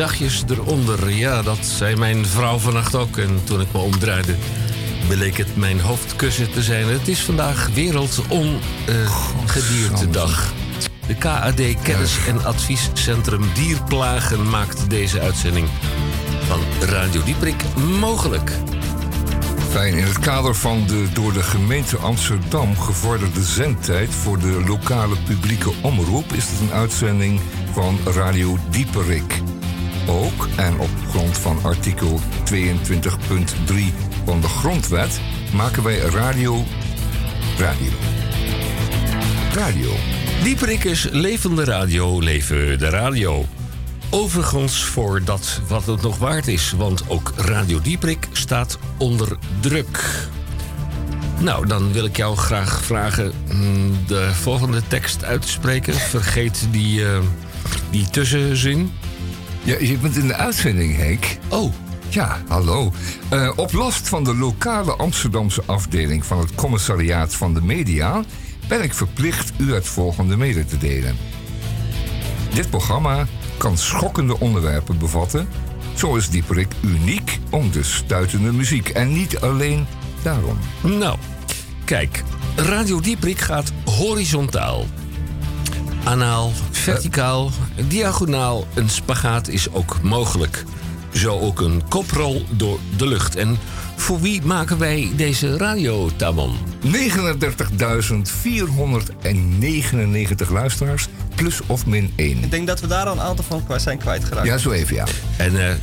zachtjes eronder. Ja, dat zei mijn vrouw vannacht ook. En toen ik me omdraaide, bleek het mijn hoofdkussen te zijn. Het is vandaag Wereldongediertedag. de KAD Kennis- en Adviescentrum Dierplagen maakt deze uitzending van Radio Dieprik mogelijk. Fijn. In het kader van de door de gemeente Amsterdam gevorderde zendtijd voor de lokale publieke omroep is het een uitzending van Radio Dieperik. Ook en op grond van artikel 22.3 van de Grondwet maken wij radio. Radio. Radio. Dieperik is levende radio, leven de radio. Overigens voor dat wat het nog waard is, want ook Radio Dieprik staat onder druk. Nou, dan wil ik jou graag vragen mm, de volgende tekst uit te spreken. Vergeet die, eh, die tussenzin. Ja, je bent in de uitzending, Henk. Oh, Ja, hallo. Eh, op last van de lokale Amsterdamse afdeling van het Commissariaat van de Media ben ik verplicht u het volgende mede te delen. Dit programma kan schokkende onderwerpen bevatten. Zo is Dieperik uniek om de stuitende muziek en niet alleen daarom. nou, kijk. Radio Dieprik gaat horizontaal. Anaal, verticaal, diagonaal. Een spagaat is ook mogelijk. Zo ook een koprol door de lucht. En voor wie maken wij deze radio, Tamon? 39.499 luisteraars, plus of min 1. Ik denk dat we daar al een aantal van kwijt zijn kwijtgeraakt. Ja, zo even ja. En, eh,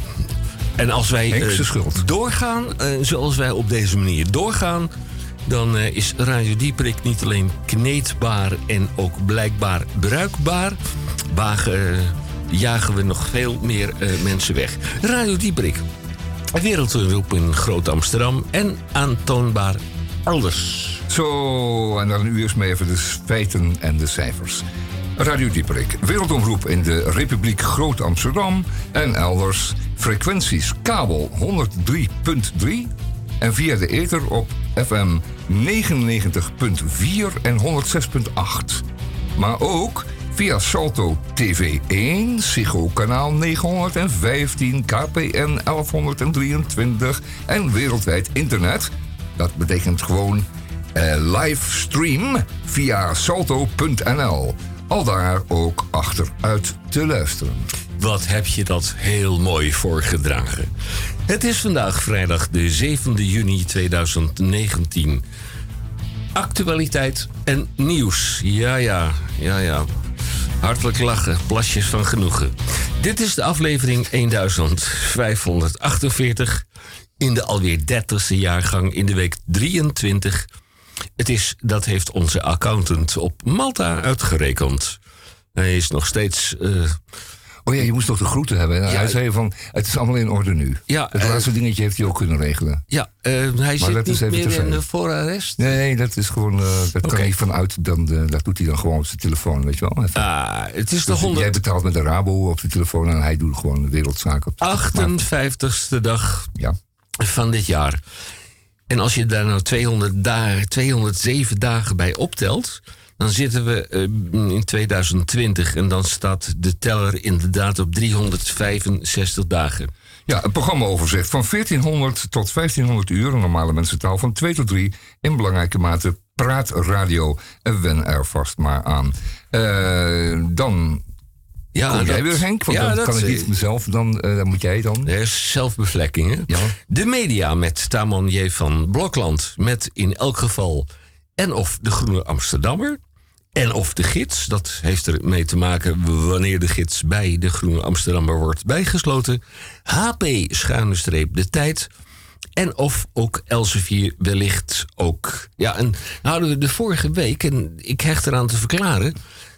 en als wij eh, schuld. doorgaan, eh, zoals wij op deze manier doorgaan... dan eh, is Radio Dieprik niet alleen kneedbaar en ook blijkbaar bruikbaar... Wagen, eh, jagen we nog veel meer eh, mensen weg. Radio Dieprik, wereldroep in Groot-Amsterdam... en aantoonbaar elders. Zo, en dan nu eerst maar even de feiten en de cijfers. Radio Dieperik, wereldomroep in de Republiek Groot-Amsterdam en elders. Frequenties kabel 103.3 en via de ether op FM 99.4 en 106.8. Maar ook via Salto TV1, Ziggo kanaal 915, KPN 1123 en wereldwijd internet. Dat betekent gewoon eh, livestream via salto.nl. Al daar ook achteruit te luisteren. Wat heb je dat heel mooi voorgedragen. Het is vandaag vrijdag de 7e juni 2019. Actualiteit en nieuws. Ja, ja, ja, ja. Hartelijk lachen, plasjes van genoegen. Dit is de aflevering 1548 in de alweer 30ste jaargang in de week 23. Het is, dat heeft onze accountant op Malta uitgerekend. Hij is nog steeds eh, Oh ja, je moest toch de groeten hebben. En Ja. hij zei van, het is allemaal in orde nu. Ja, het eh, laatste dingetje heeft hij ook kunnen regelen. Ja, eh, hij zit niet meer in de voorarrest. Nee, nee, dat is gewoon, eh, dat Oké. kan vanuit. Dan, eh, dat doet hij dan gewoon op zijn telefoon, weet je wel. Even. Ah, het is de Dus Jij 100 betaalt met de Rabo op de telefoon en hij doet gewoon de wereldzaken. op de- 58ste dag Ja. van dit jaar. En als je daar nou 200 dagen, 207 dagen bij optelt, dan zitten we eh, in 2020 en dan staat de teller inderdaad op 365 dagen. Ja, een programmaoverzicht van 1400 tot 1500 uur, een normale mensentaal van 2 tot 3, in belangrijke mate praatradio. En wen er vast maar aan. Eh, dan Ja, kom jij dat- weer, Henk, want ja, dan dat, kan ik eh, niet mezelf, dan, eh, dan moet jij dan. Er is zelfbevlekking, hè? Ja. De media met Tamon J. van Blokland. Met in elk geval en of de Groene Amsterdammer. En of de gids. Dat heeft er mee te maken wanneer de gids bij de Groene Amsterdammer wordt bijgesloten. HP schuine streep de tijd. En of ook Elsevier wellicht ook. Ja, en hadden we de vorige week, en ik hecht eraan te verklaren...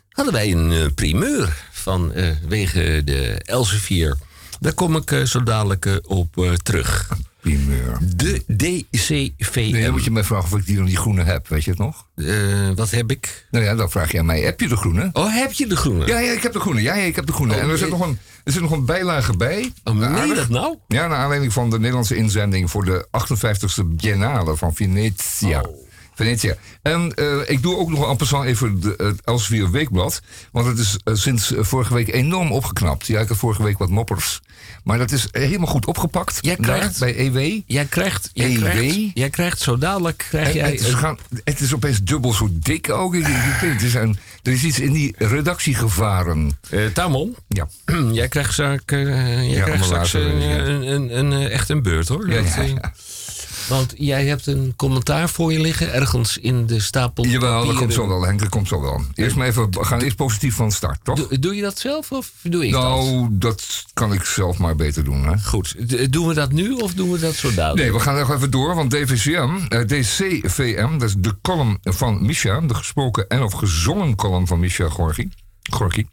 hadden wij een eh, primeur vanwege de Elsevier. Daar kom ik eh, zo dadelijk eh, op eh, terug. Primeur. De DCVM. Nee, dan moet je mij vragen of ik die dan die groene heb, weet je het nog? Eh, wat heb ik? Nou ja, dan vraag je aan mij, heb je de groene? Oh, heb je de groene? Ja, ja, ik heb de groene. Ja, ja ik heb de groene. Oh, en er zit, nee. nog een, er zit nog een bijlage bij. Oh, Aardig. dat nou? Ja, naar aanleiding van de Nederlandse inzending voor de 58e Biennale van Venetia. Oh. Venetia. En eh, ik doe ook nog en passant even de, het Elsevier Weekblad. Want het is eh, sinds eh, vorige week enorm opgeknapt. Ja, ik had vorige week wat moppers. Maar dat is helemaal goed opgepakt. Jij daar, krijgt- bij EW. Jij krijgt, jij, EW? krijgt, jij krijgt zo dadelijk krijg En jij het, is een- gaan, het is opeens dubbel zo dik ook. Ik- ik- ik weet, het is een, er is iets in die redactiegevaren. Eh, Tamon, Ja. jij krijgt straks, jij Ja, krijgt straks later, een, ja. een, een, een, echt een beurt hoor. Ja, Dat, ja, ja. Want jij hebt een commentaar voor je liggen ergens in de stapel. Jawel, dat komt zo wel, Henk. Dat komt zo wel. Eerst maar even, we gaan eerst positief van start, toch? Doe, doe je dat zelf of doe ik dat? nou, dat kan ik zelf maar beter doen, hè? Goed, doen we dat nu of doen we dat zo dadelijk? Nee, we gaan nog even door, want DVCM, eh, DCVM, dat is de column van Misha, de gesproken en of gezongen column van Misha Gorgi. Gorgi.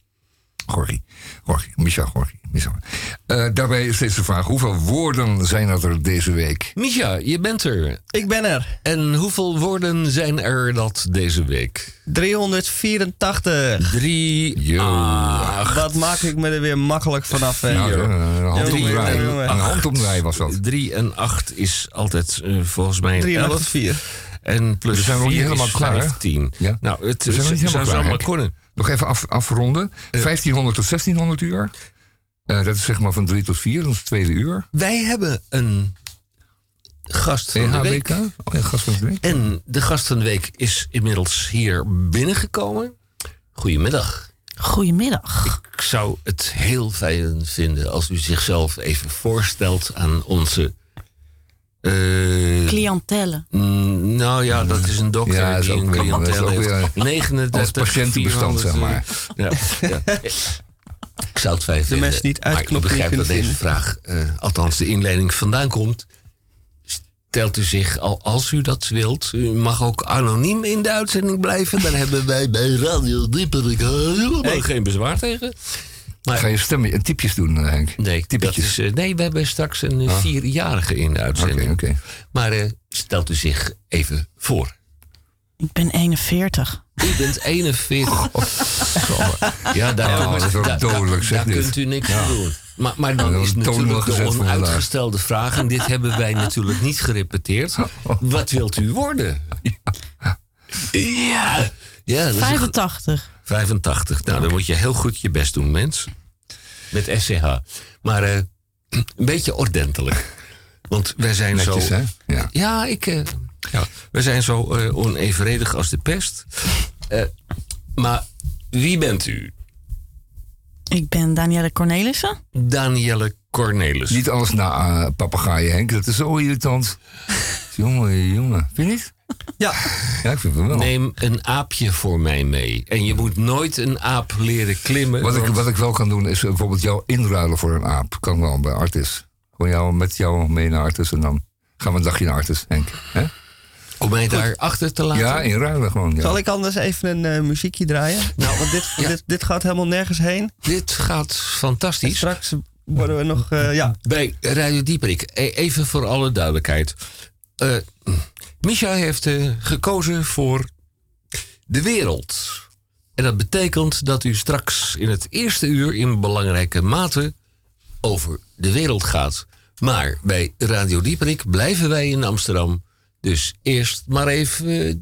Gorgi. Gorgi. Misha Gorgi. Misha. Eh, daarbij is steeds de vraag, hoeveel woorden zijn er deze week? Misha, je bent er. Ik ben er. En hoeveel woorden zijn er dat deze week? 384. Drie, Yo. acht, Dat maak ik me er weer makkelijk vanaf. hè. Nou, een. Jongen, jongen. Een handomdraai was dat. Drie en acht is altijd eh, volgens mij een 304. elf. En plus We zijn nog niet helemaal is klaar, hè? 15. Ja. Nou, het We zijn nog niet zou helemaal klaar, kunnen. Nog even af, afronden. 1500 tot 1600 uur. Eh, dat is zeg maar van 3 tot 4, dat is het tweede uur. Wij hebben een gast van de week. Oh ja, gast van de week. En de gast van de week is inmiddels hier binnengekomen. Goedemiddag. Goedemiddag. Ik zou het heel fijn vinden als u zichzelf even voorstelt aan onze. Eh, Cliëntelle. mm, nou ja, dat is een dokter Ja, dat is die ook een weer- heeft. 39, Als patiëntenbestand, 400, zeg maar. Ja, ja. Ik zou het fijn vinden. mensen die maar ik begrijp dat deze vraag, eh, althans de inleiding, vandaan komt. Stelt u zich, al als u dat wilt, u mag ook anoniem in de uitzending blijven. Daar hebben wij bij Radio Dieperik helemaal geen bezwaar tegen. Maar Ga je stemmen en typjes doen, eh, Henk? nee, dat Typetjes. is, eh, nee, we hebben straks een eh, vierjarige in de Oké, uitzending. oké. Maar eh, stelt u zich even voor. Ik ben 41. U bent 41. Ja, daar, Oh, kunt, dodelijk, daar- zeg daar dit. kunt u niks aan doen. Maar, maar dan Ja, is natuurlijk de onuitgestelde vraag... en dit hebben wij natuurlijk niet gerepeteerd. Wat wilt u worden? Ja, ja dat is een go- 85. 85. Nou, dan moet je heel goed je best doen, mens. Met SCH. Maar eh, een beetje ordentelijk. Want wij zijn Netjes, zo... hè? Ja. Ja, ik. eh, ja, we zijn zo eh, onevenredig als de pest. Eh, maar wie bent u? Ik ben Danielle Cornelissen. Danielle Cornelis. Niet alles na uh, papegaaien, Henk. Dat is zo irritant. jongen, jongen. Vind je niet? Ja. Ja, ik vind het wel. Neem een aapje voor mij mee. En je moet nooit een aap leren klimmen. Wat ik, wat ik wel kan doen is bijvoorbeeld jou inruilen voor een aap. Kan wel bij Artis. Gewoon jou met jou mee naar Artis en dan gaan we een dagje naar Artis, Henk. Hè? Om mij daar achter te laten. Ja, inruilen gewoon. Ja. Zal ik anders even een eh, muziekje draaien? Nou, want dit, Ja. dit, dit gaat helemaal nergens heen. Dit gaat En fantastisch. straks worden we nog... eh, ja, Bij Radio Dieperik, e- even voor alle duidelijkheid. Eh Misha heeft eh, gekozen voor de wereld. En dat betekent dat u straks in het eerste uur in belangrijke mate over de wereld gaat. Maar bij Radio Dieperik blijven wij in Amsterdam. Dus eerst maar even eh,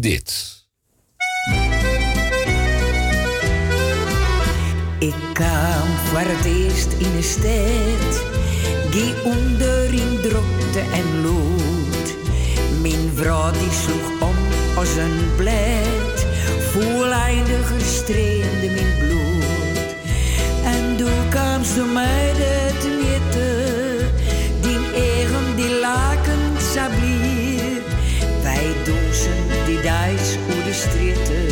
dit. Ik kwam voor het eerst in de stad, die onder in en lood. Mijn vrouw die sloeg om als een blad, volledig streemde mijn bloed. En toen kwam ze mij te weten, die eigen die laken sablier. Wij dozen die duis over de stritten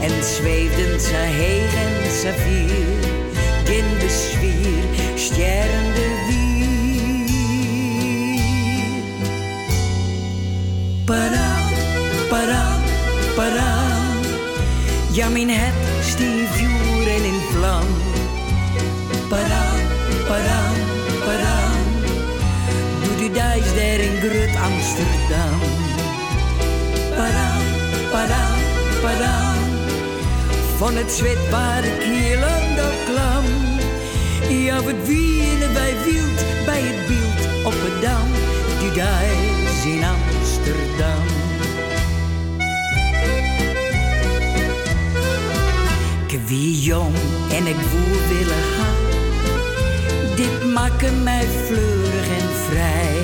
en zweefden ze heeg en ze vier in de sfeer sterrende Paraan, paraan, paraan, ja mijn het stief vuur en in vlam. Paraan, paraan, paraan, doe die duis daar in Grut Amsterdam. Paraan, paraan, paraan. Van het zwetbare kielen dat klam. Ja, wat wielen wij wild bij het beeld op het dam. Die daar is in Amsterdam. Jong en ik woe willen gaan. Dit maken mij fleurig en vrij.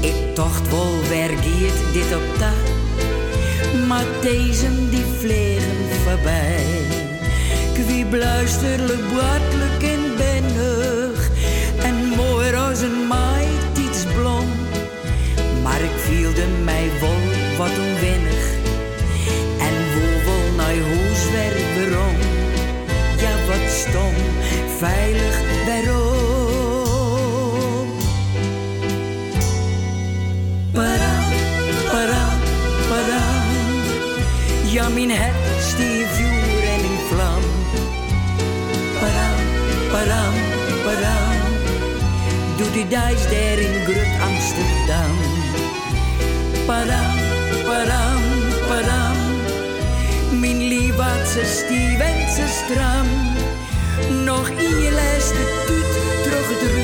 Ik tocht wel wergiert dit op dat, maar deze die vliegen voorbij. Wie bluisterlijk, boatelijk en veilig waarom. Padam, padam, padam. Ja, mijn hart vuur en in vlam. Padam, padam, padam. Doe die dijs daar in Grut Amsterdam. Padam, padam, padam. Mijn en ze stram. Nog in je laatste tuut terug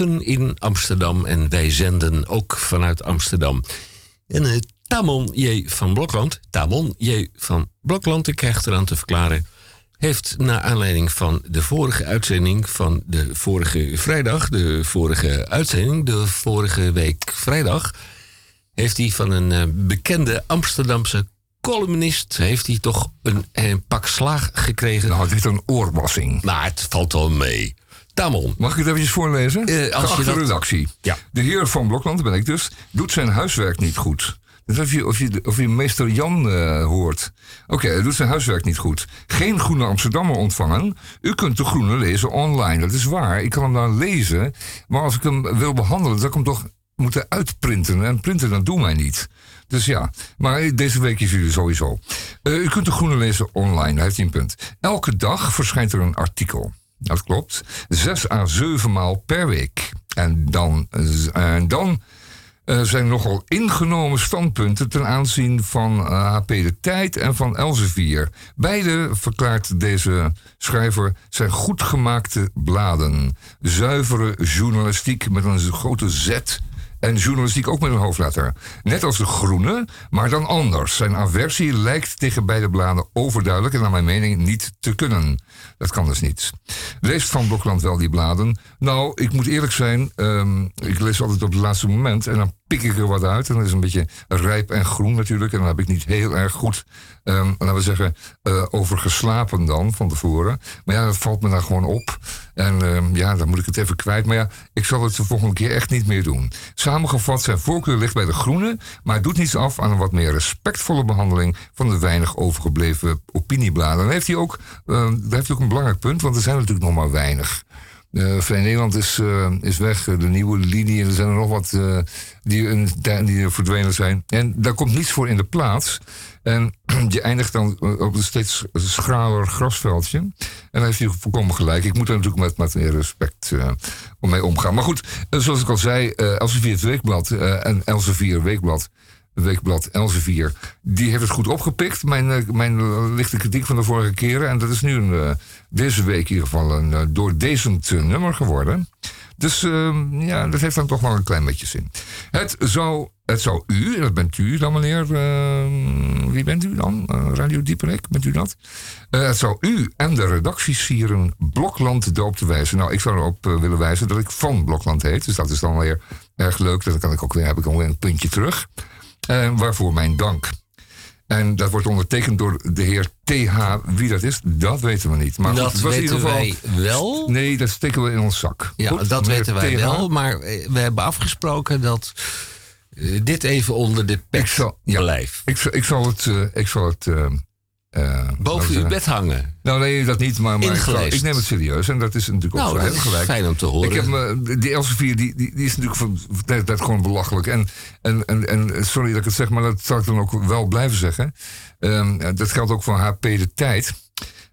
In Amsterdam en wij zenden ook vanuit Amsterdam. En uh, Tamon J. van Blokland, Tamon J. van Blokland, ik krijg eraan te verklaren, heeft naar aanleiding van de vorige uitzending van de vorige vrijdag, de vorige uitzending, de vorige week vrijdag, heeft hij van een eh, bekende Amsterdamse columnist, heeft hij toch een, een pak slaag gekregen. Nou, dit is een oorwassing. Maar het valt wel mee. Tamon, Mag ik het eventjes voorlezen? Eh, als je dat- redactie. Ja. De heer van Blokland, dat ben ik dus, doet zijn huiswerk niet goed. Dus of je, of je, of je meester Jan eh, hoort. Oké, hij doet zijn huiswerk niet goed. Geen Groene Amsterdammer ontvangen. U kunt de Groene lezen online. Dat is waar. Ik kan hem dan lezen. Maar als ik hem wil behandelen, dan ik hem toch moeten uitprinten. En printen, dat doet mij niet. Dus ja, maar deze week is jullie sowieso. Eh, u kunt de Groene lezen online, daar heeft hij een punt. Elke dag verschijnt er een artikel. Dat klopt. Zes à zeven maal per week. En dan, eh, en dan eh, zijn nogal ingenomen standpunten ten aanzien van eh, HP De Tijd en van Elsevier. Beide, verklaart deze schrijver, zijn goed gemaakte bladen. Zuivere journalistiek met een grote Z. En journalistiek ook met een hoofdletter. Net als de Groene, maar dan anders. Zijn aversie lijkt tegen beide bladen overduidelijk en naar mijn mening niet te kunnen. Dat kan dus niet. Leest Van Blokland wel die bladen? Nou, ik moet eerlijk zijn, ehm, ik lees altijd op het laatste moment en dan pik ik er wat uit. En dat is een beetje rijp en groen natuurlijk. En dan heb ik niet heel erg goed, ehm, laten we zeggen, eh, over geslapen dan van tevoren. Maar ja, dat valt me dan gewoon op. En ehm, ja, dan moet ik het even kwijt. Maar ja, ik zal het de volgende keer echt niet meer doen. Samengevat, zijn voorkeur ligt bij de groene, maar het doet niets af aan een wat meer respectvolle behandeling van de weinig overgebleven opiniebladen. Dan heeft hij ook, eh, daar heeft hij ook een belangrijk punt, want er zijn natuurlijk nog maar weinig. Eh Vrij Nederland is, eh, is weg, eh, de nieuwe linie. Er zijn er nog wat die, die er verdwenen zijn. En daar komt niets voor in de plaats. En je eindigt dan op een steeds schraler grasveldje. En daar heeft hij volkomen gelijk. Ik moet er natuurlijk met, met meer respect om mee omgaan. Maar goed, zoals ik al zei, Elsevier het Weekblad en Elsevier Weekblad... Weekblad Elsevier, die heeft het goed opgepikt. Mijn, eh, mijn eh, lichte kritiek van de vorige keren. En dat is nu een, eh, deze week in ieder geval een uh, doordezend eh, nummer geworden. Dus ehm, ja, dat heeft dan toch wel een klein beetje zin. Het zou, het zou u, dat bent u dan meneer, ehm, wie bent u dan? Eh, Radio Dieperik, bent u dat? Eh, het zou u en de redactiesieren Blokland doop te wijzen. Nou, ik zou erop eh, willen wijzen dat ik van Blokland heet. Dus dat is dan weer erg leuk. Dan kan ik ook weer, heb ik alweer een puntje terug. En waarvoor mijn dank. En dat wordt ondertekend door de heer TH. Wie dat is, dat weten we niet. Maar dat goed, het was in weten ieder geval, wij wel. Nee, dat steken we in ons zak. Ja, Goed, dat weten wij TH. wel. Maar eh, we hebben afgesproken dat eh, dit even onder de pet zal, ja, blijft. ik, zal- ik zal het. eh, ik zal het eh, Boven uw bed hangen. Nou, nee, dat niet, maar, maar ik, ik neem het serieus. En dat is natuurlijk ook Nou, heel gelijk. fijn om te horen. Ik heb me, die Elsevier, die, die, die is natuurlijk van, dat, dat gewoon belachelijk. En, en, en, en sorry dat ik het zeg, maar dat zal ik dan ook wel blijven zeggen. Ehm, dat geldt ook voor HP De Tijd.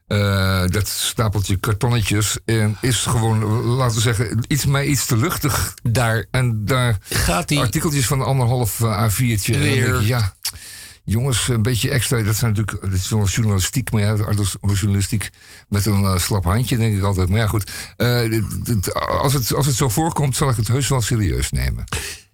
Eh, dat stapeltje kartonnetjes en is gewoon, laten we zeggen, iets, mij iets te luchtig. Daar En daar gaat die artikeltjes van anderhalf eh, A4'tje. En dan Weer. ik, ja, jongens, een beetje extra. Dat zijn natuurlijk, dat is wel journalistiek, maar ja, dat is journalistiek met een eh, slap handje, denk ik altijd. Maar ja, goed. eh, als, het, als het zo voorkomt, zal ik het heus wel serieus nemen.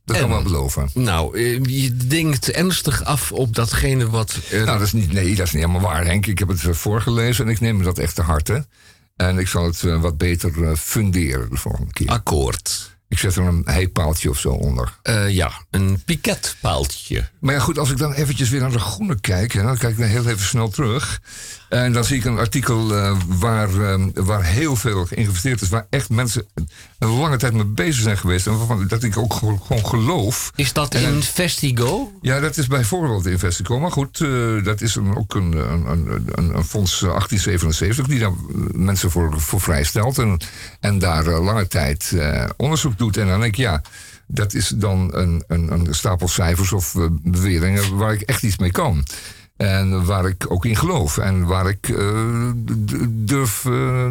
Dat kan En- wel beloven. Nou, eh, je denkt ernstig af op datgene wat. Nou, dat is niet, nee, dat is niet helemaal waar, Henk. Ik heb het voorgelezen en ik neem me dat echt te harte. En ik zal het wat beter funderen de volgende keer. akkoord. Ik zet er een heipaaltje of zo onder. Eh, ja, een piketpaaltje. Maar ja, goed, als ik dan eventjes weer naar de groene kijk, hè, dan kijk ik dan heel even snel terug. En dan zie ik een artikel eh, waar, eh, waar heel veel geïnvesteerd is, waar echt mensen een lange tijd mee bezig zijn geweest. En waarvan dat ik ook gewoon geloof. Is dat in Vestigo? Ja, dat is bijvoorbeeld Investico. Maar goed, eh, dat is een, ook een, een, een, een, een fonds eh, 1877 die daar eh, mensen voor, voor vrijstelt. En, en daar eh, lange tijd eh, onderzoek doet. En dan denk ik, ja, dat is dan een, een, een stapel cijfers of eh, beweringen waar ik echt iets mee kan. En waar ik ook in geloof. En waar ik eh, durf, eh,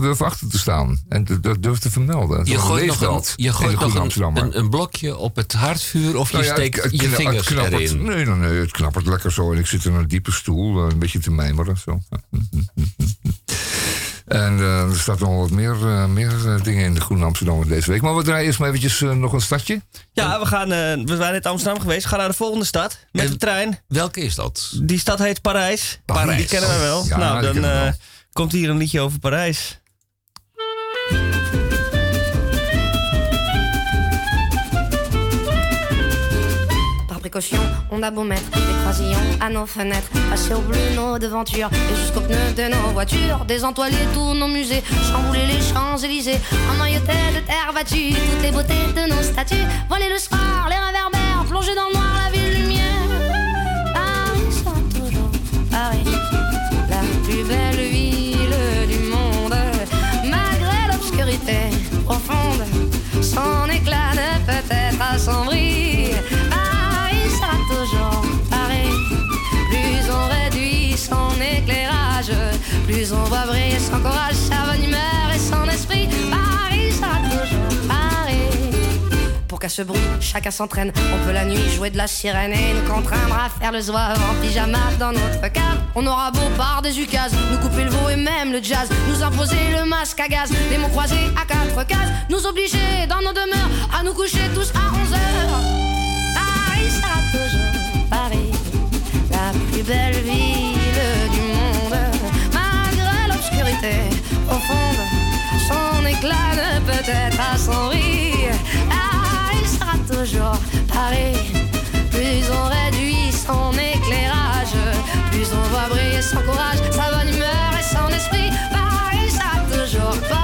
durf achter te staan. En dat durf te vermelden. Je gooit nog, een, je gooit nog een, een, een blokje op het haardvuur of je Nou ja, steekt het- het je het vingers knappert. erin. Nee, nee, nee, het knappert lekker zo. En ik zit in een diepe stoel, eh, een beetje te mijmeren. Zo. En eh, er staat nog wat meer, eh, meer eh, dingen in de Groene Amsterdam deze week. Maar we draaien eerst maar eventjes nog een stadje. Ja, we, gaan, we zijn in Amsterdam geweest. We gaan naar de volgende stad. Met En- de trein. Welke is dat? Die stad heet Parijs. Parijs. Die kennen we wel. Ja, nou, dan wel. komt hier een liedje over Parijs. On a beau mettre des croisillons à nos fenêtres, passer au bleu nos devantures et jusqu'aux pneus de nos voitures, désentoiler tous nos musées, chambouler les Champs-Élysées, emmailloter de terre battue toutes les beautés de nos statues, voler le soir, les réverbères, plonger dans le noir la ville lumière. Paris sera toujours Paris, la plus belle ville du monde, malgré l'obscurité profonde, son éclat ne peut-être assombri. Qu'à ce bruit, chacun s'entraîne. On peut la nuit jouer de la sirène et nous contraindre à faire le zouave en pyjama dans notre cave. On aura beau par des ukases, nous couper le veau et même le jazz, nous imposer le masque à gaz, les mots croisés à quatre cases, nous obliger dans nos demeures à nous coucher tous à 11 heures. Paris sera toujours Paris, la plus belle ville du monde, malgré l'obscurité profonde. Son éclat ne peut être assombri. Paris toujours Paris. Plus on réduit son éclairage, plus on voit briller son courage, sa bonne humeur et son esprit. Paris sera toujours Paris.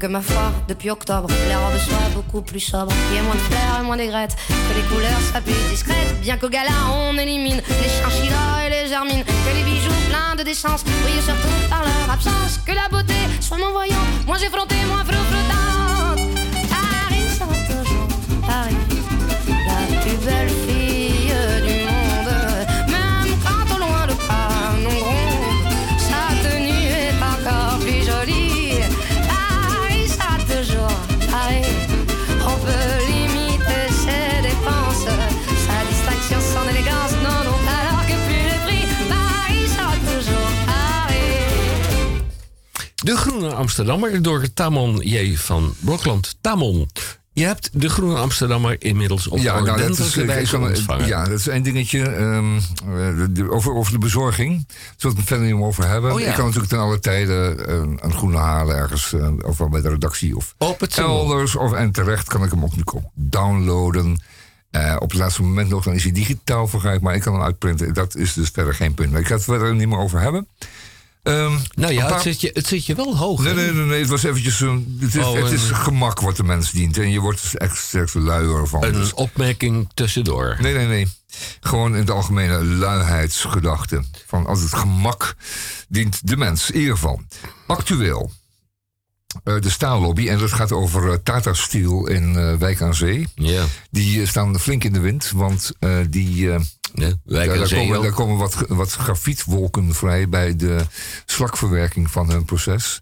Que ma foi, depuis octobre, les robes soient beaucoup plus sobres. Qu'il y ait moins de fleurs et moins d'aigrettes, que les couleurs soient plus discrètes. Bien qu'au gala, on élimine les chinchillas et les germines. Que les bijoux pleins de décence brillent surtout par leur absence. Que la beauté soit moins voyante, moins effrontée, moins flottante. Paris sera toujours Paris, la plus belle De Groene Amsterdammer door Tamon J. van Blokland. Tamon, je hebt de Groene Amsterdammer inmiddels op Ja, nou, dat is, wijze kan- ontvangen. ja, dat is één dingetje. ehm, eh, de- over, over de bezorging. Zullen we het er verder niet meer over hebben? Oh, ja. Ik kan natuurlijk ten alle tijden een, een groene halen ergens. eh, ofwel bij de redactie of Op het elders. Of, en terecht kan ik hem ook ook downloaden. Eh, op het laatste moment nog, dan is hij digitaal verkrijgbaar. Ik kan hem uitprinten. Dat is dus verder geen punt. Maar ik ga het verder niet meer over hebben. Ehm, Nou ja, het zit, je, het zit je wel hoog. Nee, nee, nee, nee, het was eventjes een. Het is, Oh, het is een- gemak wat de mens dient. En je wordt er echt sterk luier van. Dus- Een opmerking tussendoor. Nee, nee, nee. Gewoon in de algemene luiheidsgedachte. Van als het gemak dient de mens. In ieder geval. Actueel. Eh, de staallobby, en dat gaat over eh, Tata Steel in eh, Wijk aan Zee. Ja, Die staan flink in de wind, want die, ja wij daar, komen, daar komen wat, wat grafietwolken vrij bij de slakverwerking van hun proces.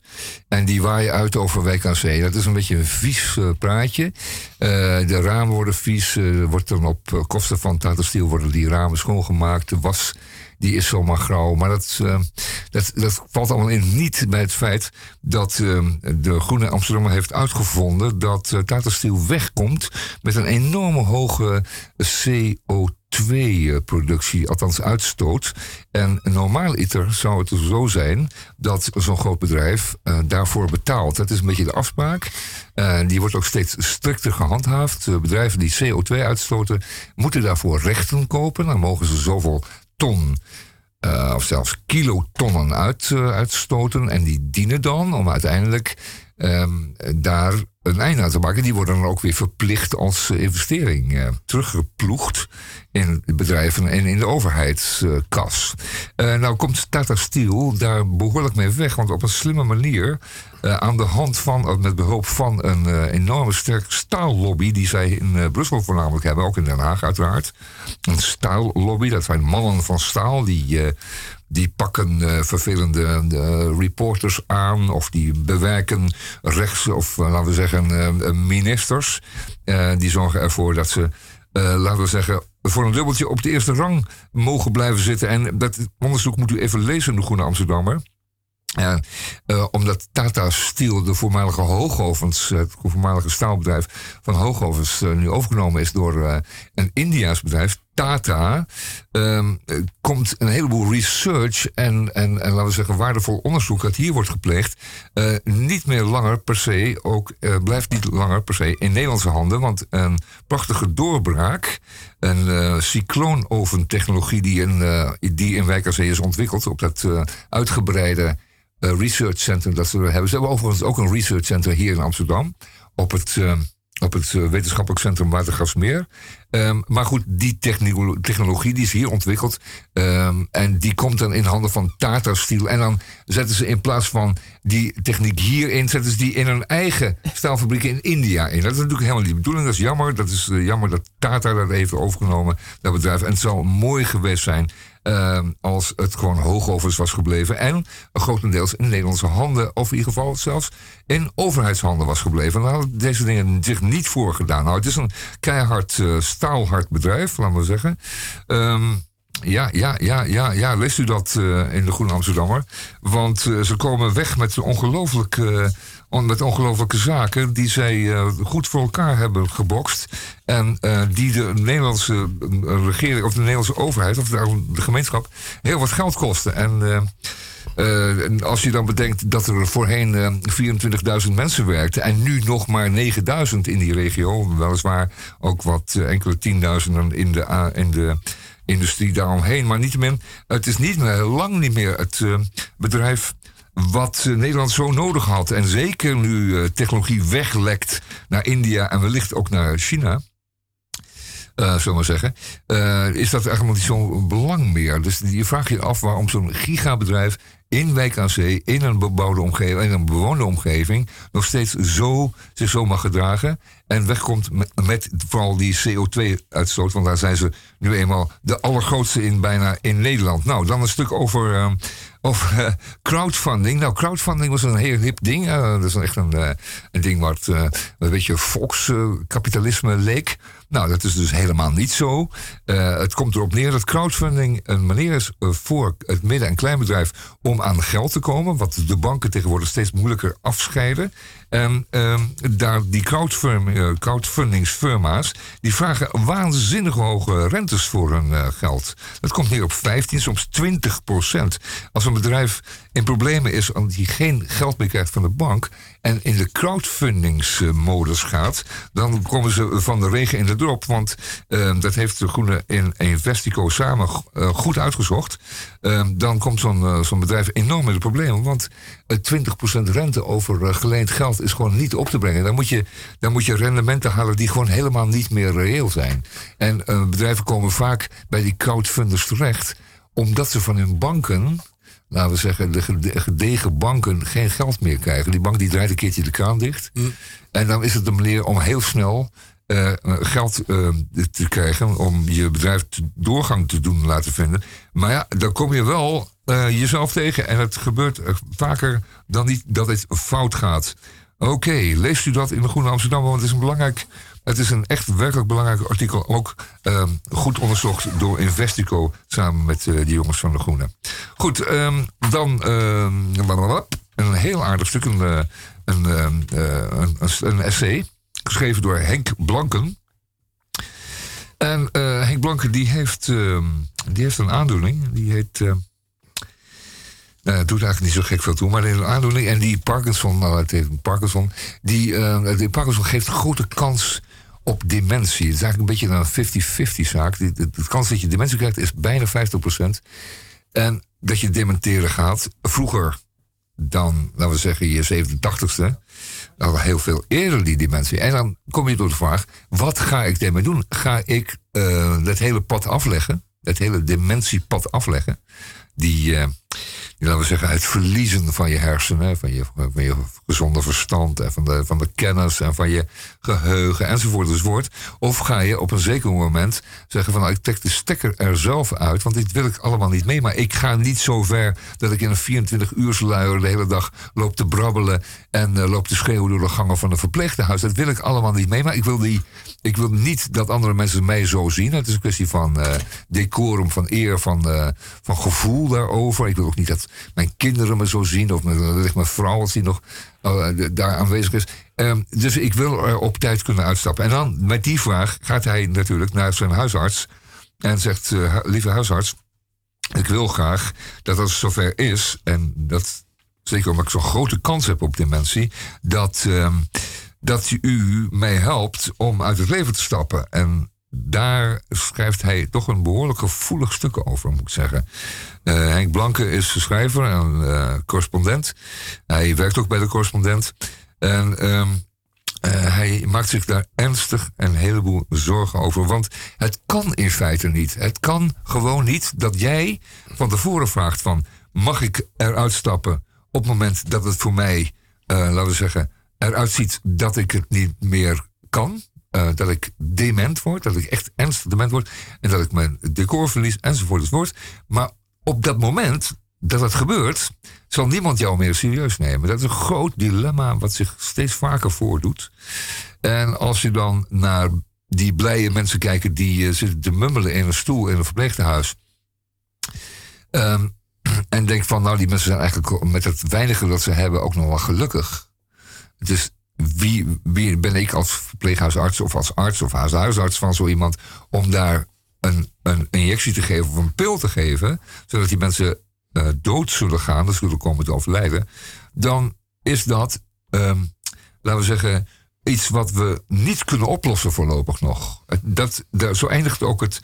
En die waaien uit over Wijk aan Zee. Dat is een beetje een vies eh, praatje. Eh, de ramen worden vies. eh, wordt dan op kosten van Tata Steel worden die ramen schoongemaakt. De was die is zomaar grauw. Maar dat, eh, dat, dat valt allemaal in niet bij het feit dat eh, de Groene Amsterdammer heeft uitgevonden dat Steel wegkomt met een enorme hoge CO2-productie, althans uitstoot. En normaaliter zou het zo zijn dat zo'n groot bedrijf eh, daarvoor betaalt. Dat is een beetje de afspraak. Eh, die wordt ook steeds strikter gehandhaafd. Eh, bedrijven die CO2 uitstoten moeten daarvoor rechten kopen. Dan mogen ze zoveel ton eh, of zelfs kilotonnen uit, eh, uitstoten. En die dienen dan om uiteindelijk ehm, daar een einde aan te maken. Die worden dan ook weer verplicht als eh, investering eh, teruggeploegd in bedrijven en in de overheidskas. Eh, nou komt Tata Steel daar behoorlijk mee weg, want op een slimme manier, aan de hand van, met behulp van een enorme sterke staallobby, die zij in Brussel voornamelijk hebben, ook in Den Haag uiteraard. Een staallobby, dat zijn mannen van staal die. Die pakken eh, vervelende eh, reporters aan of die bewerken rechts of eh, laten we zeggen ministers. Die zorgen ervoor dat ze, laten we zeggen, voor een dubbeltje op de eerste rang mogen blijven zitten. En dat onderzoek moet u even lezen de Groene Amsterdammer. Ja, eh, omdat Tata Steel, de voormalige Hoogovens, het voormalige staalbedrijf van Hoogovens, eh, nu overgenomen is door eh, een Indiaas bedrijf, Tata, ehm, eh, komt een heleboel research en, en, en laten we zeggen waardevol onderzoek dat hier wordt gepleegd, eh, niet meer langer per se, ook eh, blijft niet langer per se in Nederlandse handen, want een prachtige doorbraak, een eh cycloonoventechnologie die in, eh, die in Wijk is ontwikkeld op dat eh, uitgebreide eh, research center dat ze hebben. Ze hebben overigens ook een research center hier in Amsterdam. Op het, eh, op het eh, wetenschappelijk centrum Watergasmeer. Ehm, maar goed, die technologie die is hier ontwikkeld. ehm, en die komt dan in handen van Tata Steel. En dan zetten ze in plaats van die techniek hierin, zetten ze die in hun eigen staalfabrieken in India in. Dat is natuurlijk helemaal niet de bedoeling. Dat is jammer. Dat is eh, jammer dat Tata dat heeft overgenomen, dat bedrijf. En het zou mooi geweest zijn ehm, als het gewoon hoogovens was gebleven. En grotendeels in Nederlandse handen, of in ieder geval zelfs in overheidshanden was gebleven. Dan hadden deze dingen zich niet voorgedaan. Nou, het is een keihard, eh, staalhard bedrijf, laten we zeggen. Ehm, ja, ja, ja, ja, ja, leest u dat eh, in de Groene Amsterdammer? Want eh, ze komen weg met ongelooflijke, on- met ongelooflijke zaken die zij eh, goed voor elkaar hebben gebokst. En eh, die de Nederlandse eh, regering of de Nederlandse overheid of de, gemeenschap heel wat geld kosten. En als je dan bedenkt dat er voorheen eh, 24.000 mensen werkten en nu nog maar 9.000 in die regio, weliswaar ook wat enkele tienduizenden in de, in de industrie daaromheen, maar niettemin, het is niet meer, lang niet meer het bedrijf wat eh, Nederland zo nodig had. En zeker nu eh, technologie weglekt naar India en wellicht ook naar China. eh zullen maar zeggen. is dat eigenlijk niet zo'n belang meer. Dus je vraagt je af waarom zo'n gigabedrijf in Wijk aan in een bebouwde omgeving, in een bewoonde omgeving, nog steeds zo, zich zo mag gedragen. En wegkomt met, met vooral die CO2-uitstoot, want daar zijn ze nu eenmaal de allergrootste in bijna in Nederland. Nou, dan een stuk over, over eh, crowdfunding. Nou, crowdfunding was een heel hip ding. Eh, dat is echt een, eh, een ding wat een beetje volkskapitalisme leek. Nou, dat is dus helemaal niet zo. Het komt erop neer dat crowdfunding een manier is voor het midden- en kleinbedrijf om aan geld te komen. Wat de banken tegenwoordig steeds moeilijker afscheiden. En ehm, daar die eh, crowdfundingsfirma's, die vragen waanzinnig hoge rentes voor hun eh, geld. Dat komt neer op 15, soms 20 procent. Als een bedrijf in problemen is omdat hij geen geld meer krijgt van de bank en in de crowdfundingsmodus gaat, dan komen ze van de regen in de drop. Want ehm, dat heeft de Groene in Investico samen eh, goed uitgezocht. Ehm, dan komt zo'n eh, zo'n bedrijf enorm in de problemen. Want eh, 20% rente over eh, geleend geld is gewoon niet op te brengen. Dan moet, je, dan moet je rendementen halen die gewoon helemaal niet meer reëel zijn. En eh, bedrijven komen vaak bij die crowdfunders terecht, omdat ze van hun banken laten we zeggen, de gede- gedegen banken geen geld meer krijgen. Die bank die draait een keertje de kraan dicht. En dan is het een manier om heel snel eh, geld eh, te krijgen. om je bedrijf te- doorgang te doen laten vinden. Maar ja, dan kom je wel eh, jezelf tegen. En het gebeurt vaker dan niet dat het fout gaat. Oké, leest u dat in de Groene Amsterdam? Want het is een belangrijk. Het is een echt werkelijk belangrijk artikel. Ook ehm, goed onderzocht door Investico samen met eh, die jongens van de Groene. Goed, ehm, dan ehm, een heel aardig stuk. Een, eh, een, eh, een, een, een essay. Geschreven door Henk Blanken. En Henk Blanken die heeft, die heeft een aandoening. Die heet. het doet eigenlijk niet zo gek veel toe, maar een aandoening. En die Parkinson, nou, het heeft Parkinson. Die, eh, die Parkinson geeft grote kans op dementie. Het is eigenlijk een beetje een 50-50 zaak. De, kans dat je dementie krijgt is bijna 50%. En dat je dementeren gaat. Vroeger dan, laten we zeggen, je 87ste. Al heel veel eerder die dementie. En dan kom je door de vraag: wat ga ik daarmee doen? Ga ik eh het hele pad afleggen? Het hele dementiepad afleggen? Die, eh, laten we zeggen, het verliezen van je hersenen, van je, van je gezonde verstand en van de, van de kennis en van je geheugen enzovoort enzovoort. Of ga je op een zeker moment zeggen van nou, ik trek de stekker er zelf uit, want dit wil ik allemaal niet mee. Maar ik ga niet zo ver dat ik in een 24 uur luier de hele dag loop te brabbelen en eh, loop te schreeuwen door de gangen van een verpleeghuis. Dat wil ik allemaal niet mee. Maar ik wil, die, ik wil niet dat andere mensen mij zo zien. Het is een kwestie van eh, decorum, van eer, van, eh, van gevoel daarover. Ik wil ook niet dat mijn kinderen me zo zien of mijn, mijn vrouw als die nog eh, daar aanwezig is. Ehm, dus ik wil er op tijd kunnen uitstappen. En dan met die vraag gaat hij natuurlijk naar zijn huisarts en zegt: Lieve huisarts, ik wil graag dat als het zover is, en dat zeker omdat ik zo'n grote kans heb op dementie, dat, ehm, dat u mij helpt om uit het leven te stappen. En daar schrijft hij toch een behoorlijk gevoelig stuk over, moet ik zeggen. Eh, Henk Blanke is schrijver en eh, correspondent. Hij werkt ook bij de correspondent. En ehm, eh, hij maakt zich daar ernstig een heleboel zorgen over. Want het kan in feite niet. Het kan gewoon niet dat jij van tevoren vraagt van... mag ik eruit stappen op het moment dat het voor mij, laten we zeggen... eruit ziet dat ik het niet meer kan... eh, dat ik dement word, dat ik echt ernstig dement word... en dat ik mijn decor verlies, enzovoort, enzovoort. Maar op dat moment dat het gebeurt, zal niemand jou meer serieus nemen. Dat is een groot dilemma wat zich steeds vaker voordoet. En als je dan naar die blije mensen kijkt die eh, zitten te mummelen in een stoel in een verpleeghuis. ehm, en denk van, nou, die mensen zijn eigenlijk met het weinige dat ze hebben ook nog wel gelukkig. Dus wie, wie ben ik als verpleeghuisarts of als arts of als huisarts van zo iemand om daar een, een injectie te geven of een pil te geven, zodat die mensen eh, dood zullen gaan, dat zullen komen te overlijden, dan is dat, ehm, laten we zeggen, iets wat we niet kunnen oplossen voorlopig nog. Het- Dat, daar, zo eindigt ook het,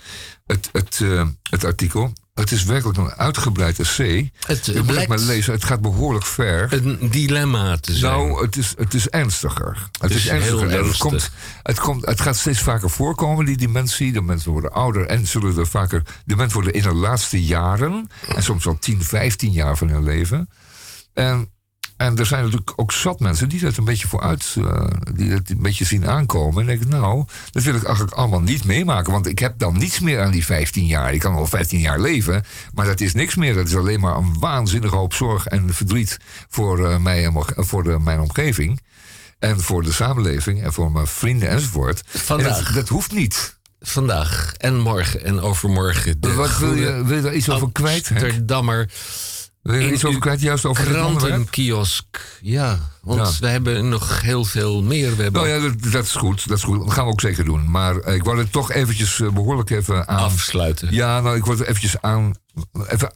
het, het, eh, het artikel. Het is werkelijk een uitgebreid essay. Het Je moet het maar lezen. Het gaat behoorlijk ver. Een dilemma te zijn. Nou, het is, het is ernstiger. Het, is is, ernstiger. heel En het, ernstig. komt, het, komt, het gaat steeds vaker voorkomen, die dementie. De mensen worden ouder en zullen er vaker... De mensen worden in de laatste jaren... en soms al 10, 15 jaar van hun leven... En, en er zijn natuurlijk ook zat mensen die dat een beetje vooruit... eh, die dat een beetje zien aankomen. En denken, nou, dat wil ik eigenlijk allemaal niet meemaken. Want ik heb dan niets meer aan die 15 jaar. Ik kan al 15 jaar leven, maar dat is niks meer. Dat is alleen maar een waanzinnige hoop zorg en verdriet... voor, eh, mij en voor de, mijn omgeving... En voor de samenleving en voor mijn vrienden enzovoort. Vandaag. En dat, dat hoeft niet. Vandaag en morgen en overmorgen. De Wat wil je, wil je daar iets over kwijt? Amsterdammer Wil je iets over kwijt, juist over krantenkiosk. Ja, want Ja. we hebben nog heel veel meer. We hebben Nou ja, dat, dat is goed. Dat is goed. Dat gaan we ook zeker doen. Maar eh, ik wou het toch eventjes eh, behoorlijk even aan... afsluiten. Ja, nou, ik wou het eventjes aan... Even,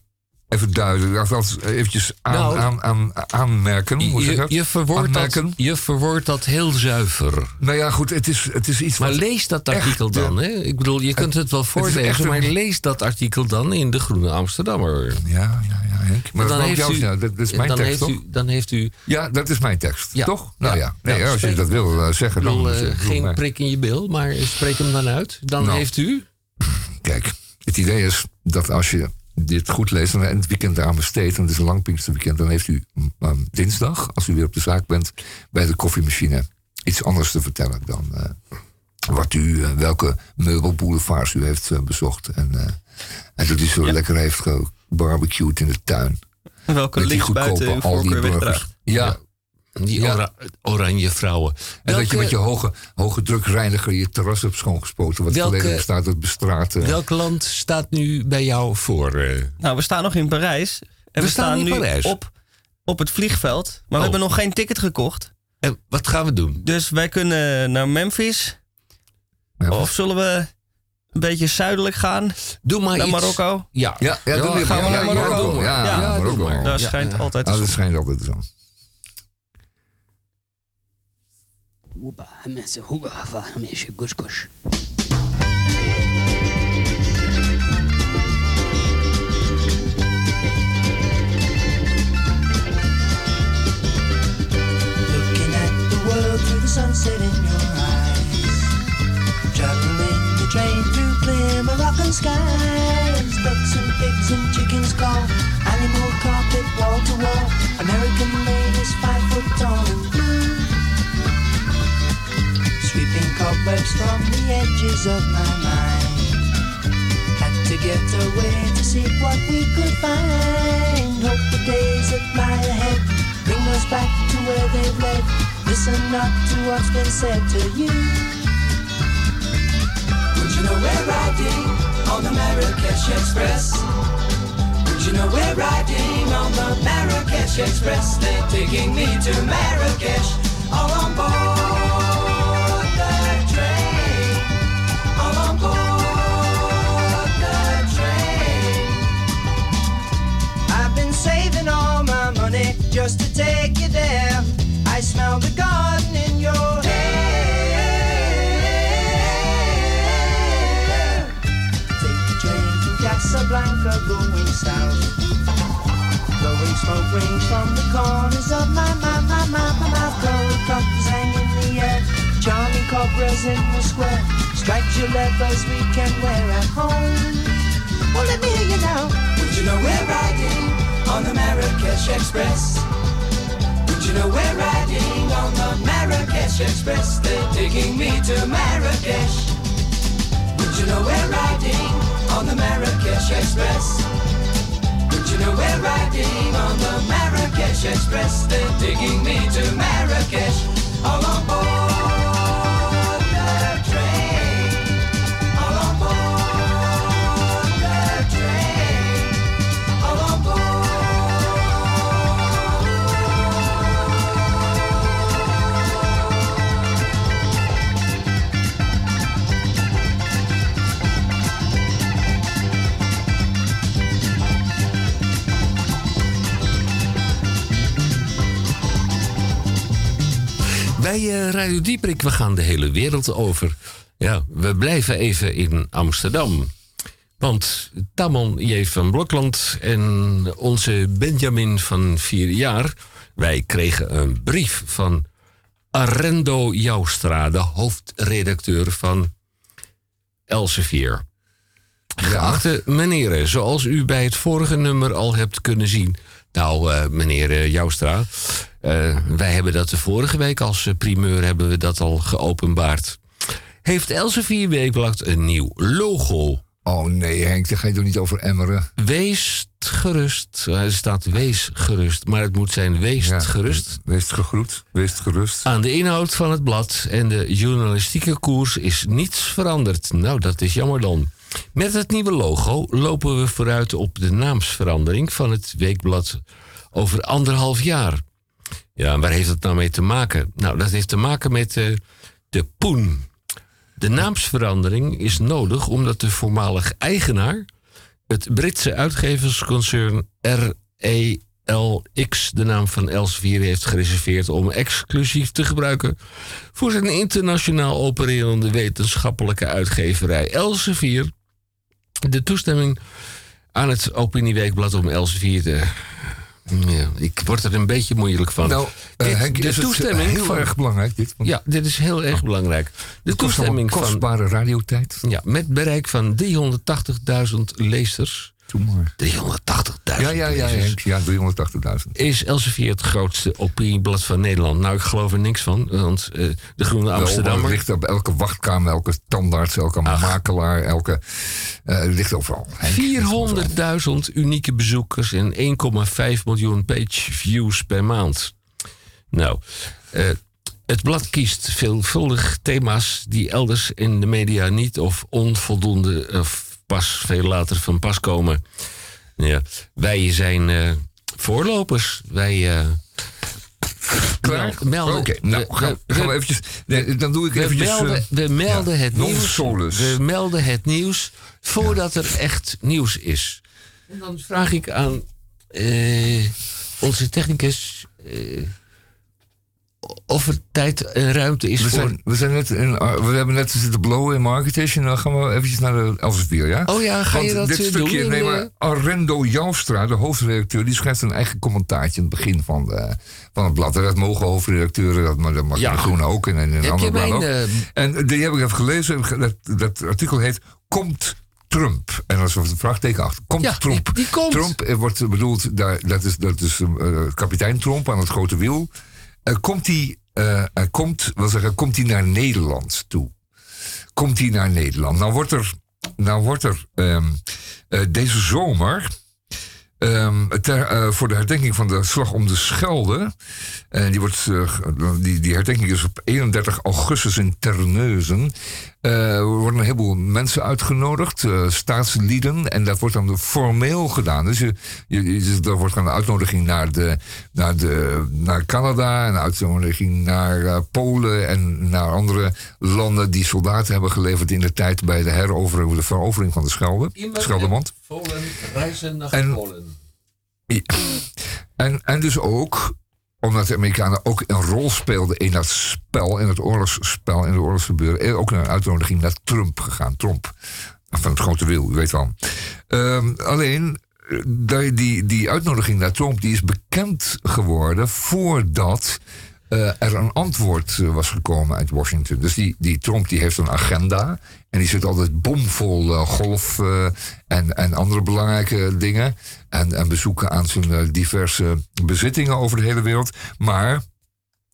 even duiden. Altijd eventjes aan, Nou, aan, aan, aanmerken. Hoe Je, dat? je, verwoordt dat, je verwoordt dat heel zuiver. Nou ja, goed. Het is, het is iets Maar wat... lees dat artikel eh, dan. Hè? Ik bedoel, je kunt het wel voorlezen, maar lees dat artikel dan in de Groene Amsterdammer. Ja, ja, ja, Henk. Maar dat, heeft u- ja, dat is mijn dan, tekst, heeft toch? u, dan heeft u Ja, dat is mijn tekst. Ja. Toch? Nou Ja. Nee, als je dat wil eh, zeggen, dan... eh, geen maar- prik in je bil, maar spreek hem dan uit. Dan Nou. heeft u... Kijk, het idee is dat als je dit goed leest en het weekend eraan besteedt, en het is een lang Pinksterweekend, dan heeft u mm, dinsdag, als u weer op de zaak bent, bij de koffiemachine iets anders te vertellen dan eh, wat u, eh, welke meubelboulevards u heeft eh, bezocht. En, en dat u zo lekker heeft gebarbecued in de tuin. Welke Met die links buiten uw voorkeur burgers. Ja, Die Ja. ora- oranje vrouwen. en dat je met je hoge, hoge drukreiniger je terras hebt schoongespoten. Wat Welke- volledig staat uit bestraten. Welk land staat nu bij jou voor? eh? Nou, we staan nog in Parijs. En we, staan nu Parijs. Op, op het vliegveld. Maar we Oh. hebben nog geen ticket gekocht. En wat gaan we doen? Dus wij kunnen naar Memphis. Ja. Of zullen we een beetje zuidelijk gaan Doe maar naar iets. Marokko? Ja, Ja, ja, doe maar. gaan we Ja, naar ja, Marokko? Ja, Ja, ja, doe Marokko. Daar Ja, schijnt ja. altijd Ah, de dat zon. whoopah, hamas, hoogah, hamish, gush gush. Looking at the world through the sunset in your eyes. Traveling the train through clear Moroccan skies. Ducks and pigs and chickens call. Animal carpet wall to wall. American ladies five foot tall. Cobwebs from the edges of my mind. Had to get away to see what we could find. Hope the days that lie ahead bring us back to where they've led. Listen not to what's been said to you. Would you know we're riding on the Marrakesh Express? Would you know we're riding on the Marrakesh Express? They're taking me to Marrakesh, all on board just to take you there. I smell the garden in your hair. Take the train from Casablanca going south. Blowing smoke rings from the corners of my, my, my, my, my mouth. Gold cups hang in the air. Charming cobras in the square. Striped leathers we can wear at home. Well, let me hear you now. Would you know we're riding on the Marrakesh Express? Know we're riding on the Marrakesh Express? They're taking me to Marrakesh. Would you know we're riding on the Marrakesh Express? Would you know we're riding on the Marrakesh Express? They're taking me to Marrakesh. All on board Bij eh, Radio Dieprik, we gaan de hele wereld over. Ja, we blijven even in Amsterdam. Want Tamon J. van Blokland en onze Benjamin van vier jaar... wij kregen een brief van Arendo Joustra... de hoofdredacteur van Elsevier. Geachte meneren, zoals u bij het vorige nummer al hebt kunnen zien... Nou, eh, meneer eh, Joustra, eh, wij hebben dat de vorige week als primeur hebben we dat al geopenbaard. Heeft Elsevier Weekblad een nieuw logo? Oh nee, Henk, daar ga je toch niet over emmeren? Wees gerust. Er staat wees gerust, maar het moet zijn wees gerust. Wees gegroet, wees gerust. Aan de inhoud van het blad en de journalistieke koers is niets veranderd. Nou, dat is jammer dan. Met het nieuwe logo lopen we vooruit op de naamsverandering van het weekblad over anderhalf jaar. Ja, waar heeft dat nou mee te maken? Nou, dat heeft te maken met eh, de Poen. De naamsverandering is nodig omdat de voormalig eigenaar, het Britse uitgeversconcern RELX, de naam van Elsevier heeft gereserveerd om exclusief te gebruiken voor zijn internationaal opererende wetenschappelijke uitgeverij Elsevier. De toestemming aan het opinieweekblad om Elsevier te. Ja, ik word er een beetje moeilijk van. Nou, eh, Dit- Henk, de is toestemming heel van, erg belangrijk dit? Want Ja, dit is heel erg belangrijk. De toestemming van kostbare radiotijd. ja, met bereik van 380.000 lezers. Doe maar. 380.000 Ja, ja, ja. Henk. Ja, 380.000. Is Elsevier het grootste opinieblad van Nederland? Nou, ik geloof er niks van. Want eh, de Groene maar het ligt op elke wachtkamer, elke tandarts, elke makelaar, elke... het ligt overal. Henk. 400.000 unieke bezoekers en 1,5 miljoen page views per maand. Nou, eh, het blad kiest veelvuldig thema's die elders in de media niet of onvoldoende of pas veel later van pas komen. Ja, wij zijn eh, voorlopers. Wij. eh, Klaar? mel- melden. Oké, nou we- gaan, we- gaan we eventjes... Nee, dan doe ik we eventjes... melden, eh, we melden ja, het nieuws. We melden het nieuws voordat er echt nieuws is. En dan vraag ik aan eh, onze technicus eh, of er tijd en ruimte is we, voor. zijn, we, zijn net in, we hebben net zitten blowen in marketing. En dan gaan we eventjes naar de Elsevier, ja? Oh ja, ga Want je dat dit eh, stukje, doen? nee, maar eh, Arendo Joustra, de hoofdredacteur, die schrijft een eigen commentaartje in het begin van, de, van het blad. En Dat mogen hoofdredacteuren, dat, maar dat mag Ja. de Groene ook en in een ander blad ook. eh, En die heb ik even gelezen. Dat, dat artikel heet Komt Trump? En is een vraagteken achter. Komt Ja, Trump? die- die komt. Trump eh, wordt bedoeld, dat is, dat is eh, kapitein Trump aan het grote wiel. Komt hij, eh, komt, wil zeggen, komt hij naar Nederland toe? Komt hij naar Nederland? Nou wordt er, nou wordt er ehm, eh, deze zomer. ehm, ter, eh, voor de herdenking van de slag om de Schelde. En die, wordt, die, die herdenking is op 31 augustus in Terneuzen. Eh, er worden een heleboel mensen uitgenodigd, eh, staatslieden. En dat wordt dan formeel gedaan. Dus je, je, je- er wordt dan een uitnodiging naar, de, naar, de, naar Canada. Een uitnodiging naar eh, Polen en naar andere landen die soldaten hebben geleverd in de tijd bij de herovering, de verovering van de Schelde. Scheldemond. Polen reizen naar En- Polen. Ja. En, en dus ook, omdat de Amerikanen ook een rol speelden in dat spel, in het oorlogsspel, in de oorlogsgebeuren, er ook een uitnodiging naar Trump gegaan. Trump, van het grote wil, u weet wel. Ehm, alleen, eh, die, die, die uitnodiging naar Trump die is bekend geworden voordat eh, er een antwoord eh, was gekomen uit Washington. Dus die, die Trump die heeft een agenda. En die zit altijd bomvol eh, golf en, en andere belangrijke dingen. En, en bezoeken aan zijn diverse bezittingen over de hele wereld. Maar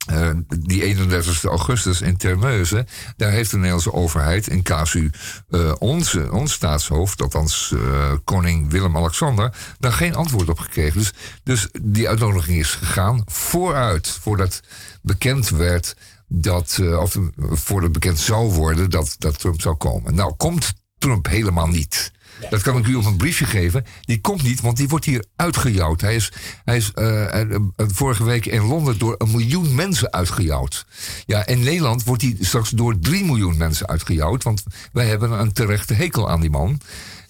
eh, die 31 augustus in Terneuzen, daar heeft de Nederlandse overheid in casu eh, onze, ons staatshoofd, althans eh, koning Willem-Alexander, daar geen antwoord op gekregen. Dus, dus die uitnodiging is gegaan vooruit, voordat bekend werd dat, of voordat bekend zou worden dat, dat Trump zou komen. Nou, komt Trump helemaal niet. Dat kan ik u op een briefje geven. Die komt niet, want die wordt hier uitgejouwd. Hij is, hij is eh, eh, vorige week in Londen door een miljoen mensen uitgejouwd. Ja, in Nederland wordt hij straks door drie miljoen mensen uitgejouwd. Want wij hebben een terechte hekel aan die man.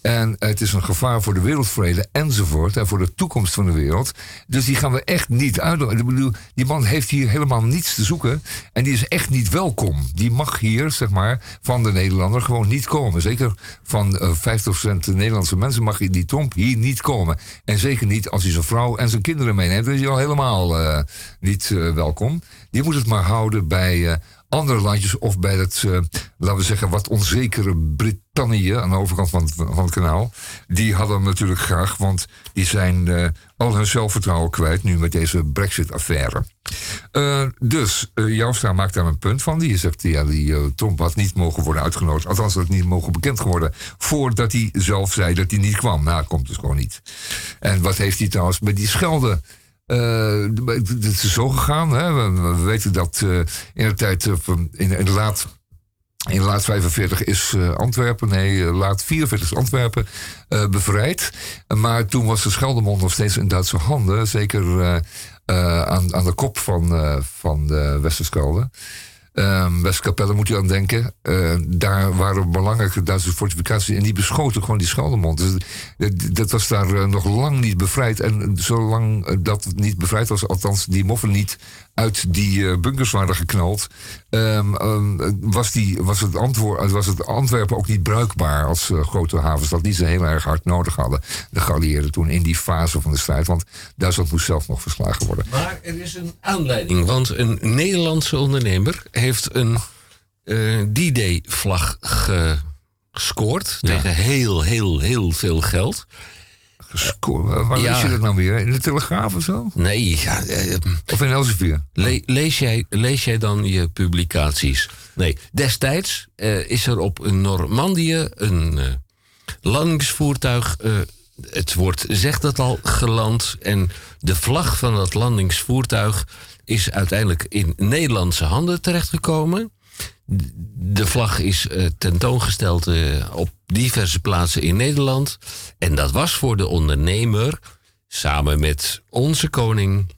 En het is een gevaar voor de wereldvrede enzovoort. En voor de toekomst van de wereld. Dus die gaan we echt niet uitnodigen. Ik bedoel, die man heeft hier helemaal niets te zoeken. En die is echt niet welkom. Die mag hier, zeg maar, van de Nederlander gewoon niet komen. Zeker van eh 50% Nederlandse mensen mag die Trump hier niet komen. En zeker niet als hij zijn vrouw en zijn kinderen meeneemt. Dan is hij al helemaal eh, niet eh, welkom. Die moet het maar houden bij eh, andere landjes of bij het, eh, laten we zeggen, wat onzekere Brittannië aan de overkant van van het kanaal. Die hadden natuurlijk graag, want die zijn eh, al hun zelfvertrouwen kwijt nu met deze Brexit-affaire. Eh, dus uh, maakt daar een punt van. Die zegt, ja, die Trump had niet mogen worden uitgenodigd. Althans, dat niet mogen bekend geworden. Voordat hij zelf zei dat hij niet kwam. Nou, komt dus gewoon niet. En wat heeft hij trouwens met die schelden? Eh, het is zo gegaan. Hè? We, we weten dat eh, in de tijd eh, in, in de laat. In laat 45 is Antwerpen, nee, laat 44 is Antwerpen eh, bevrijd. Maar toen was de Scheldemond nog steeds in Duitse handen. Zeker aan, aan de kop van, van de Westerschelde. Um, Westkapelle moet je aan denken. Eh, daar waren belangrijke Duitse fortificaties. En die beschoten gewoon die Scheldemond. Dus, dat was daar eh, nog lang niet bevrijd. En zolang dat niet bevrijd was, althans die moffen niet uit die eh, bunkers waren geknald. ehm, ehm, was, die, was, het antwoord, was het Antwerpen ook niet bruikbaar als eh, grote havenstad. Die ze heel erg hard nodig hadden. De geallieerden toen in die fase van de strijd. Want Duitsland moest zelf nog verslagen worden. Maar er is een aanleiding, want een Nederlandse ondernemer heeft een eh, D-Day-vlag gescoord tegen heel, heel, heel veel geld. Waar Ja. lees je dat nou weer? In de Telegraaf of zo? Nee, ja, eh, Of in Elsevier? le- lees, jij, lees jij dan je publicaties? Nee, destijds eh, is er op Normandië een eh, landingsvoertuig. eh, het woord zegt dat al, geland. En de vlag van dat landingsvoertuig is uiteindelijk in Nederlandse handen terechtgekomen. De vlag is eh, tentoongesteld eh, op diverse plaatsen in Nederland. En dat was voor de ondernemer, samen met onze koning,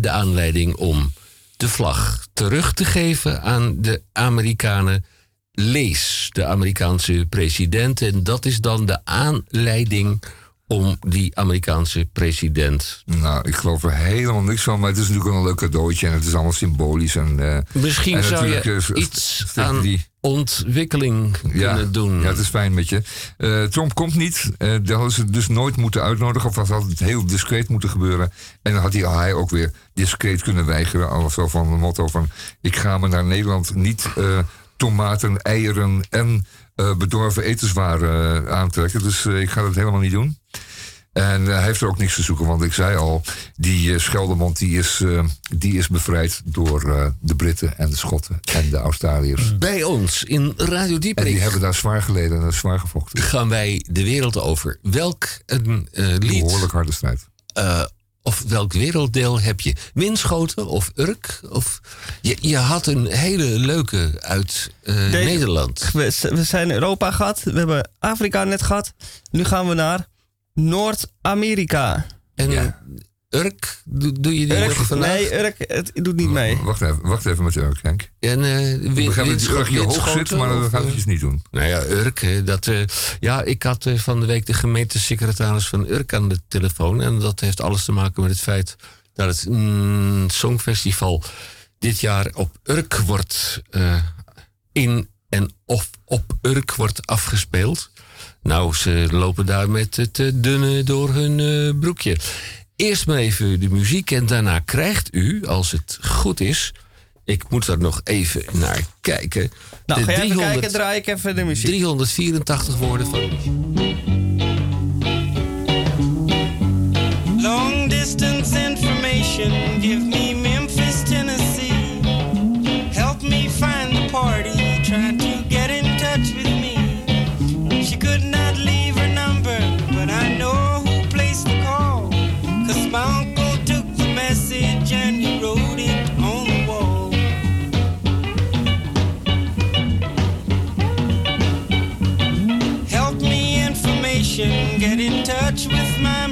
de aanleiding om de vlag terug te geven aan de Amerikanen. Lees de Amerikaanse president. En dat is dan de aanleiding om die Amerikaanse president. Nou, ik geloof er helemaal niks van. Maar het is natuurlijk wel een leuk cadeautje. En het is allemaal symbolisch. En, eh, Misschien en zou je eh, iets aan die- ontwikkeling ja, kunnen doen. Ja, het is fijn met je. Eh, Trump komt niet. Dat hadden ze dus nooit moeten uitnodigen. Of dat had het heel discreet moeten gebeuren. En dan had hij, hij ook weer discreet kunnen weigeren. Al zo van het motto van... Ik ga me naar Nederland niet tomaten, eieren en eh, bedorven etenswaren eh, aantrekken. Dus eh, ik ga dat helemaal niet doen. En hij heeft er ook niks te zoeken, want ik zei al, die Scheldemond die is, die is bevrijd door de Britten en de Schotten en de Australiërs. Bij ons in Radio En die hebben daar zwaar geleden en zwaar gevochten. gaan wij de wereld over. Welk een Een lied behoorlijk harde strijd. Of welk werelddeel heb je? Winschoten of Urk? Of, je, je had een hele leuke uit eh, Nee. Nederland. We, we zijn Europa gehad, we hebben Afrika net gehad. Nu gaan we naar Noord-Amerika. En Ja. Urk, doe, doe je die Urk, vandaag? nee, Urk, het doet niet mee. Wacht even, wacht even met Urk, Henk. En, eh, begrijp dat winscho- Urk hier hoog zit, maar dat gaan we eh, dus niet doen. Nou ja, Urk, eh, dat, eh, ja, ik had van de week de gemeentesecretaris van Urk aan de telefoon. En dat heeft alles te maken met het feit dat het mm, Songfestival dit jaar op Urk wordt eh, in en of op Urk wordt afgespeeld. Nou, ze lopen daar met het dunne door hun eh, broekje. Eerst maar even de muziek en daarna krijgt u, als het goed is... Ik moet er nog even naar kijken. Nou, de ga je even 300 kijken, draai ik even de muziek. 384 woorden van Long distance information, give me touch with my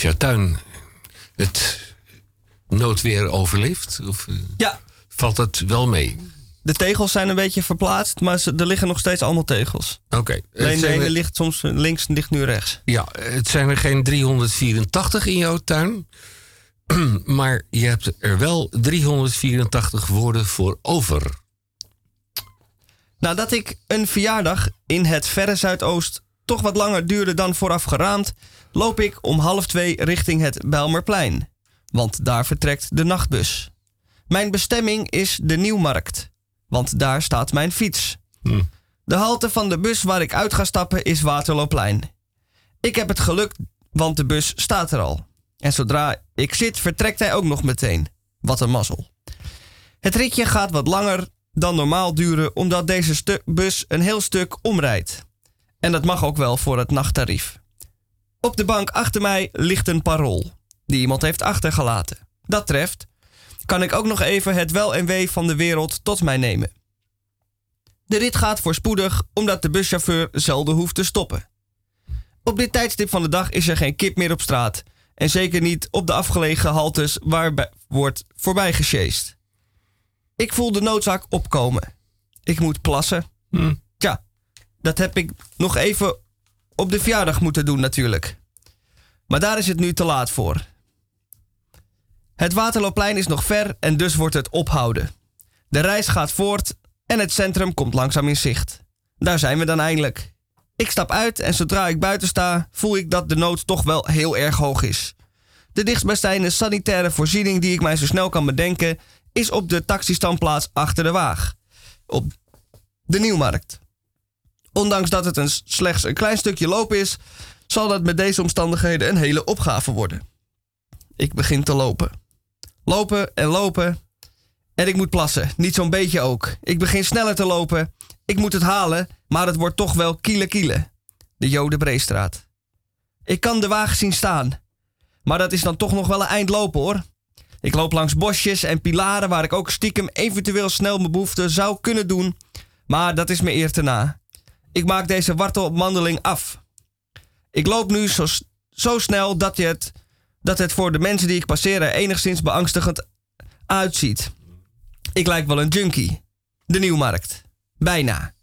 jouw tuin het noodweer overleefd? Of eh, Ja, valt het wel mee? De tegels zijn een beetje verplaatst, maar ze- er liggen nog steeds allemaal tegels. Oké. Het Alleen de zijn ene er- ligt soms links en ligt nu rechts. Ja, het zijn er geen 384 in jouw tuin. Maar je hebt er wel 384 woorden voor over. Nadat ik een verjaardag in het verre Zuidoost toch wat langer duurde dan vooraf geraamd, loop ik om half twee richting het Bijlmerplein. Want daar vertrekt de nachtbus. Mijn bestemming is de Nieuwmarkt, want daar staat mijn fiets. De halte van de bus waar ik uit ga stappen is Waterlooplein. Ik heb het geluk, want de bus staat er al. En zodra ik zit, vertrekt hij ook nog meteen. Wat een mazzel. Het ritje gaat wat langer dan normaal duren, omdat deze bus een heel stuk omrijdt. En dat mag ook wel voor het nachttarief. Op de bank achter mij ligt een parool, die iemand heeft achtergelaten. Dat treft. Kan ik ook nog even het wel en wee van de wereld tot mij nemen. De rit gaat voorspoedig, omdat de buschauffeur zelden hoeft te stoppen. Op dit tijdstip van de dag is er geen kip meer op straat. En zeker niet op de afgelegen haltes waar wordt voorbij gesjeest. Ik voel de noodzaak opkomen. Ik moet plassen. Tja, dat heb ik nog even op de verjaardag moeten doen natuurlijk. Maar daar is het nu te laat voor. Het Waterloopplein is nog ver en dus wordt het ophouden. De reis gaat voort en het centrum komt langzaam in zicht. Daar zijn we dan eindelijk. Ik stap uit en zodra ik buiten sta, voel ik dat de nood toch wel heel erg hoog is. De dichtstbijzijnde sanitaire voorziening die ik mij zo snel kan bedenken, is op de taxistandplaats achter de Waag. Op de Nieuwmarkt. Ondanks dat het een, slechts een klein stukje loop is, zal dat met deze omstandigheden een hele opgave worden. Ik begin te lopen. Lopen en lopen. En ik moet plassen, niet zo'n beetje ook. Ik begin sneller te lopen. Ik moet het halen, maar het wordt toch wel kiele kiele. De Jodenbreestraat. Ik kan de wagen zien staan. Maar dat is dan toch nog wel een eind lopen hoor. Ik loop langs bosjes en pilaren waar ik ook stiekem eventueel snel mijn behoefte zou kunnen doen. Maar dat is me eer te na. Ik maak deze wartelmandeling af. Ik loop nu zo, zo snel dat, je het, dat het voor de mensen die ik passeer er enigszins beangstigend uitziet. Ik lijk wel een junkie. De Nieuwmarkt. Bijna.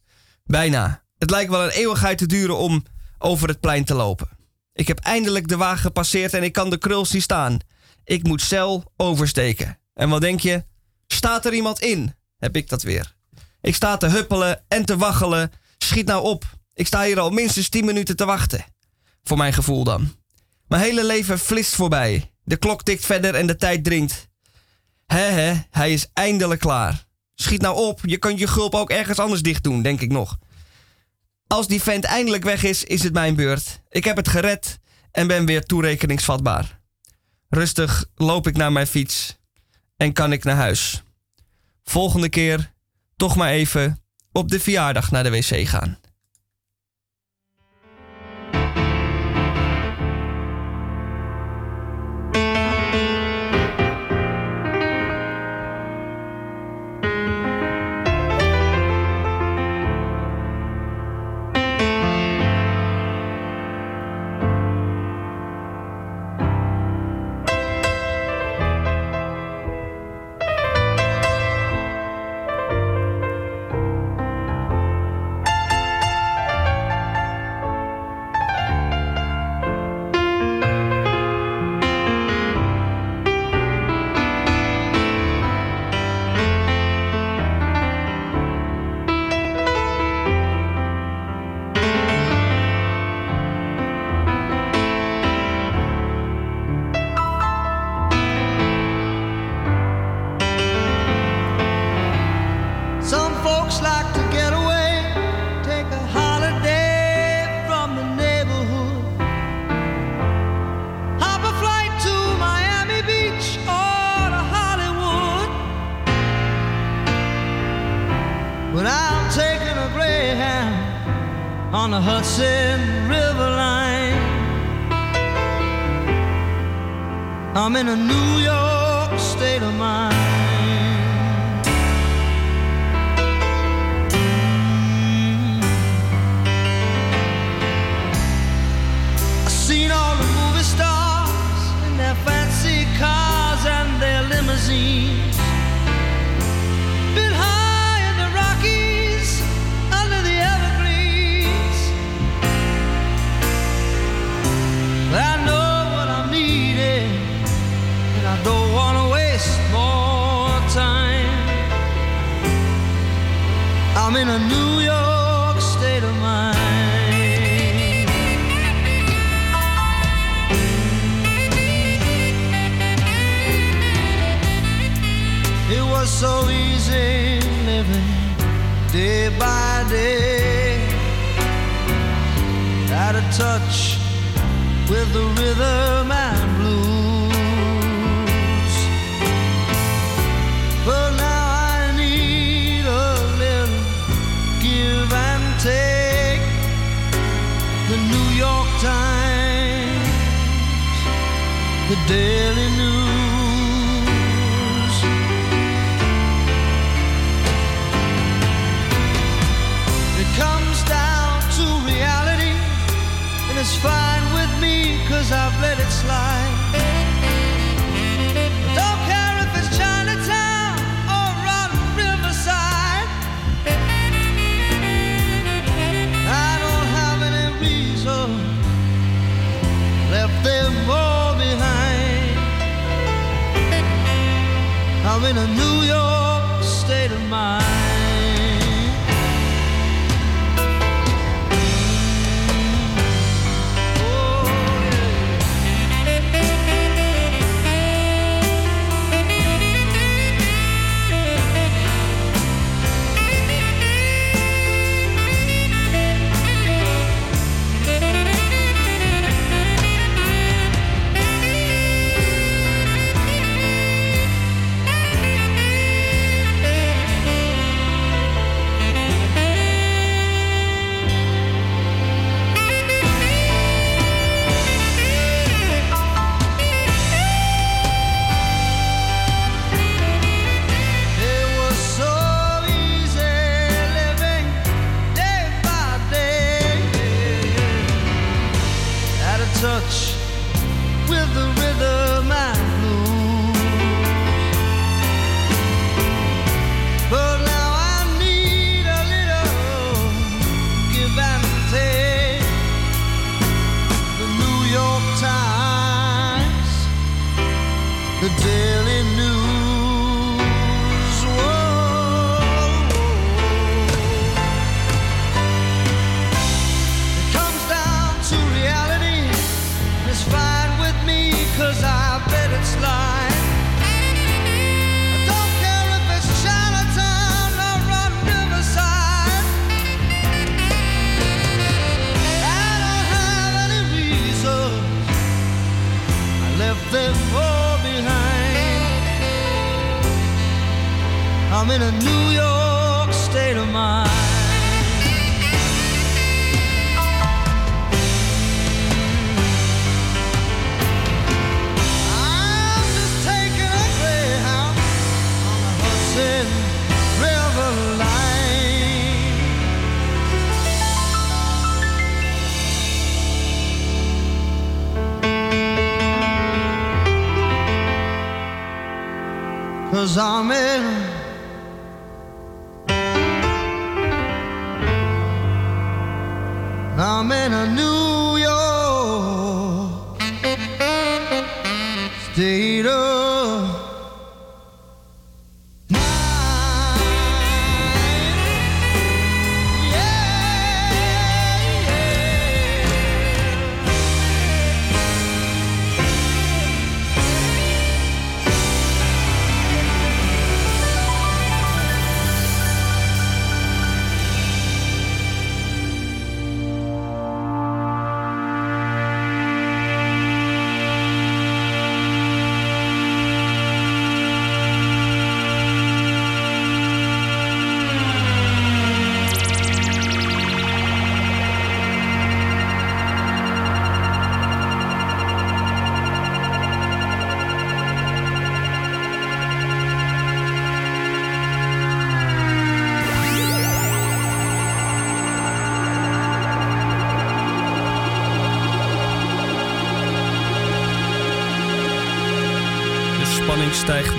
Bijna. Het lijkt wel een eeuwigheid te duren om over het plein te lopen. Ik heb eindelijk de wagen gepasseerd en ik kan de krul zien staan. Ik moet cel oversteken. En wat denk je? Staat er iemand in? Heb ik dat weer. Ik sta te huppelen en te waggelen. Schiet nou op. Ik sta hier al minstens 10 minuten te wachten. Voor mijn gevoel dan. Mijn hele leven flitst voorbij. De klok tikt verder en de tijd dringt. Hè hè, hij is eindelijk klaar. Schiet nou op, je kan je gulp ook ergens anders dicht doen, denk ik nog. Als die vent eindelijk weg is, is het mijn beurt. Ik heb het gered en ben weer toerekeningsvatbaar. Rustig loop ik naar mijn fiets en kan ik naar huis. Volgende keer toch maar even op de verjaardag naar de wc gaan. zame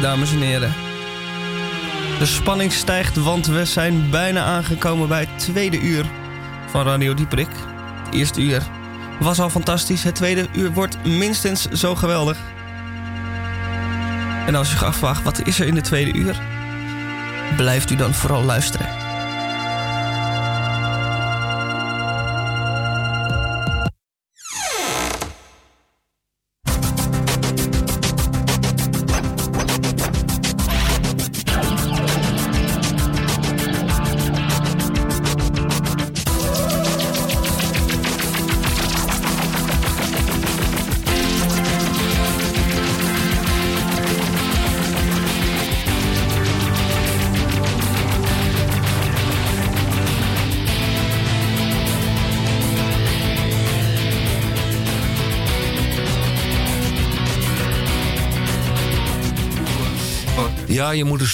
dames en heren. De spanning stijgt, want we zijn bijna aangekomen bij het tweede uur van Radio Dieperik. Het eerste uur was al fantastisch. Het tweede uur wordt minstens zo geweldig. En als je zich afvraagt, wat is er in het tweede uur? Blijft u dan vooral luisteren.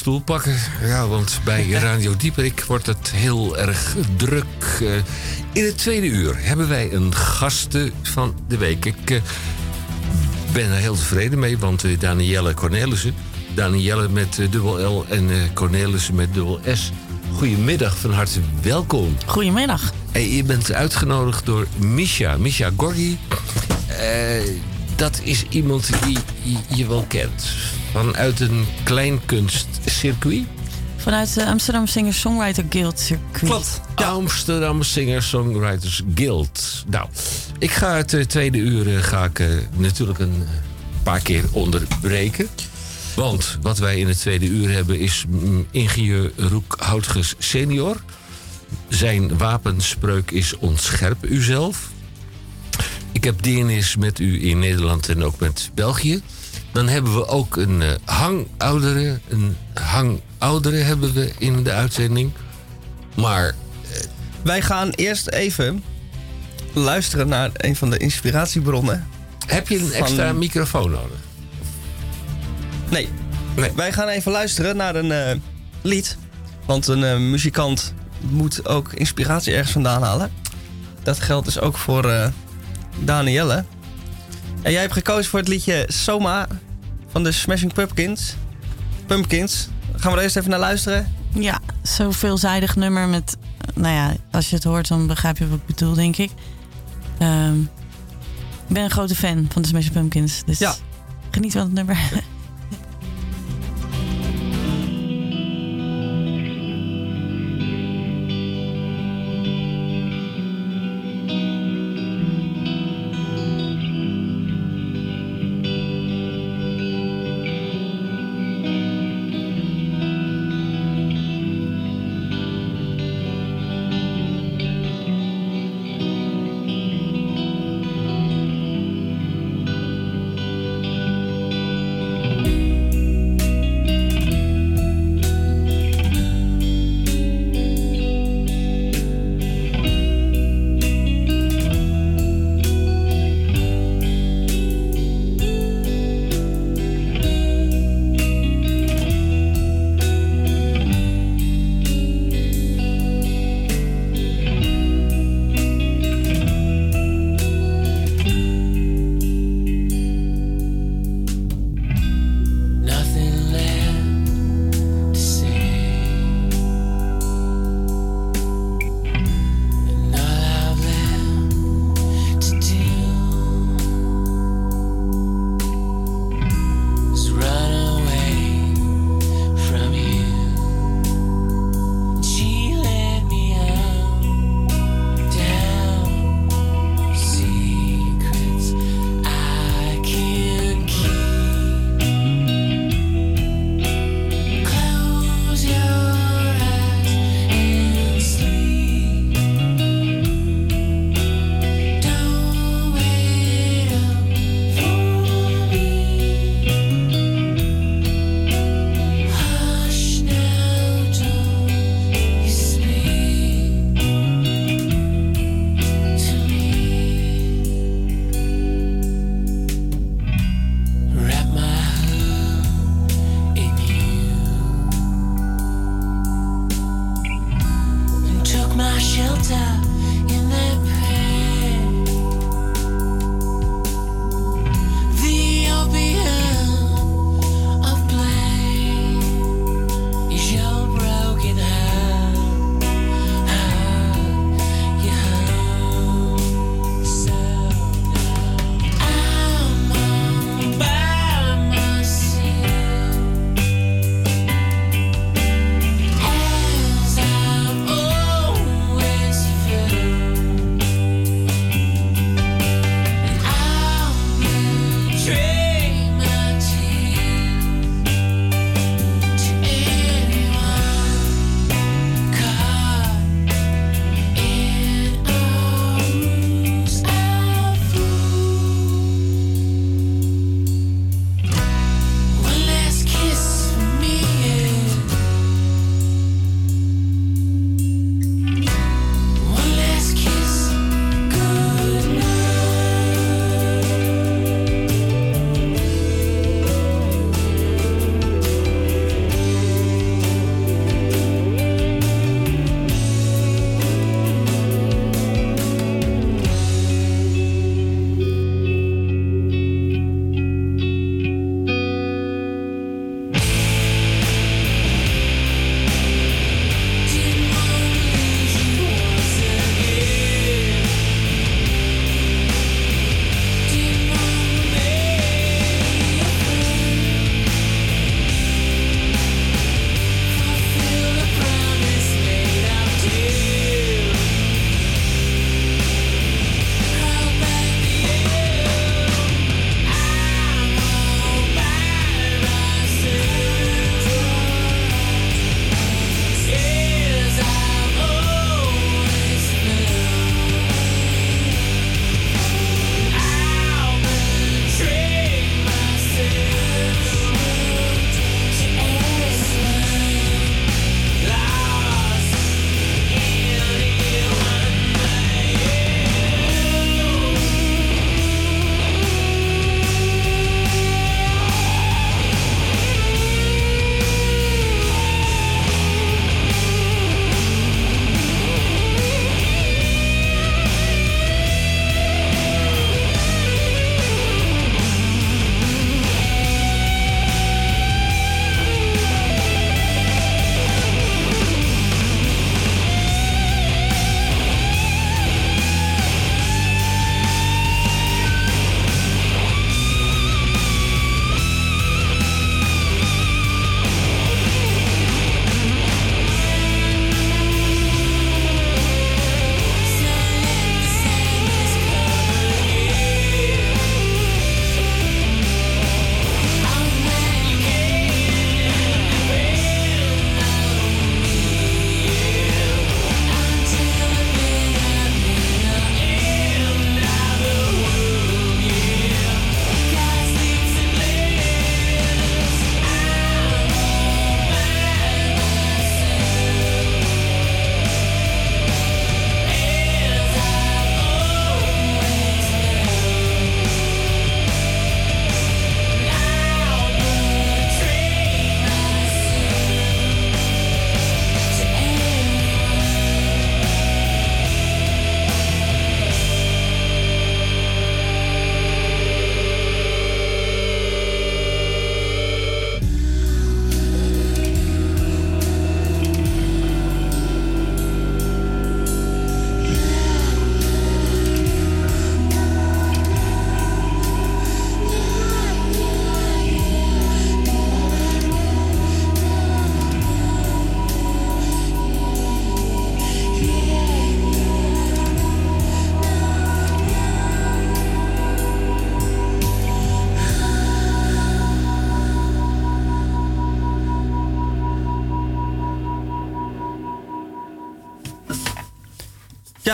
Stoel pakken. Ja, want bij Radio Dieperik wordt het heel erg druk. Eh, In het tweede uur hebben wij een gasten van de week. Ik eh, ben er heel tevreden mee, want eh, Danielle Cornelissen... Danielle met dubbel L en Cornelissen met dubbel S. Goedemiddag, van harte welkom. Goedemiddag. Hey, je bent uitgenodigd door Misha, Misha Gorgi. Dat is iemand die je- wel kent. Vanuit een kleinkunstcircuit. Vanuit de Amsterdam Singer-Songwriter Guild circuit. Klopt. Amsterdam Singer-Songwriters Guild. Nou, ik ga het eh, tweede uur eh, ga ik, eh, natuurlijk een paar keer onderbreken. Want wat wij in het tweede uur hebben is mm, ingenieur Roek Houtges senior. Zijn wapenspreuk is ontscherp uzelf. Ik heb DNS met u in Nederland en ook met België. Dan hebben we ook een eh, hangoudere. Een hangoudere hebben we in de uitzending. Maar Wij gaan eerst even luisteren naar een van de inspiratiebronnen. heb je een Van- extra microfoon nodig? Nee. Nee. Wij gaan even luisteren naar een eh, lied. Want een eh, muzikant moet ook inspiratie ergens vandaan halen. Dat geldt dus ook voor eh, Danielle. En jij hebt gekozen voor het liedje Soma van de Smashing Pumpkins. Pumpkins. Gaan we er eerst even naar luisteren? Ja, zo'n veelzijdig nummer met... Nou ja, als je het hoort, dan begrijp je wat ik bedoel, denk ik. Ehm, ik ben een grote fan van de Smashing Pumpkins. Dus Ja. geniet van het nummer.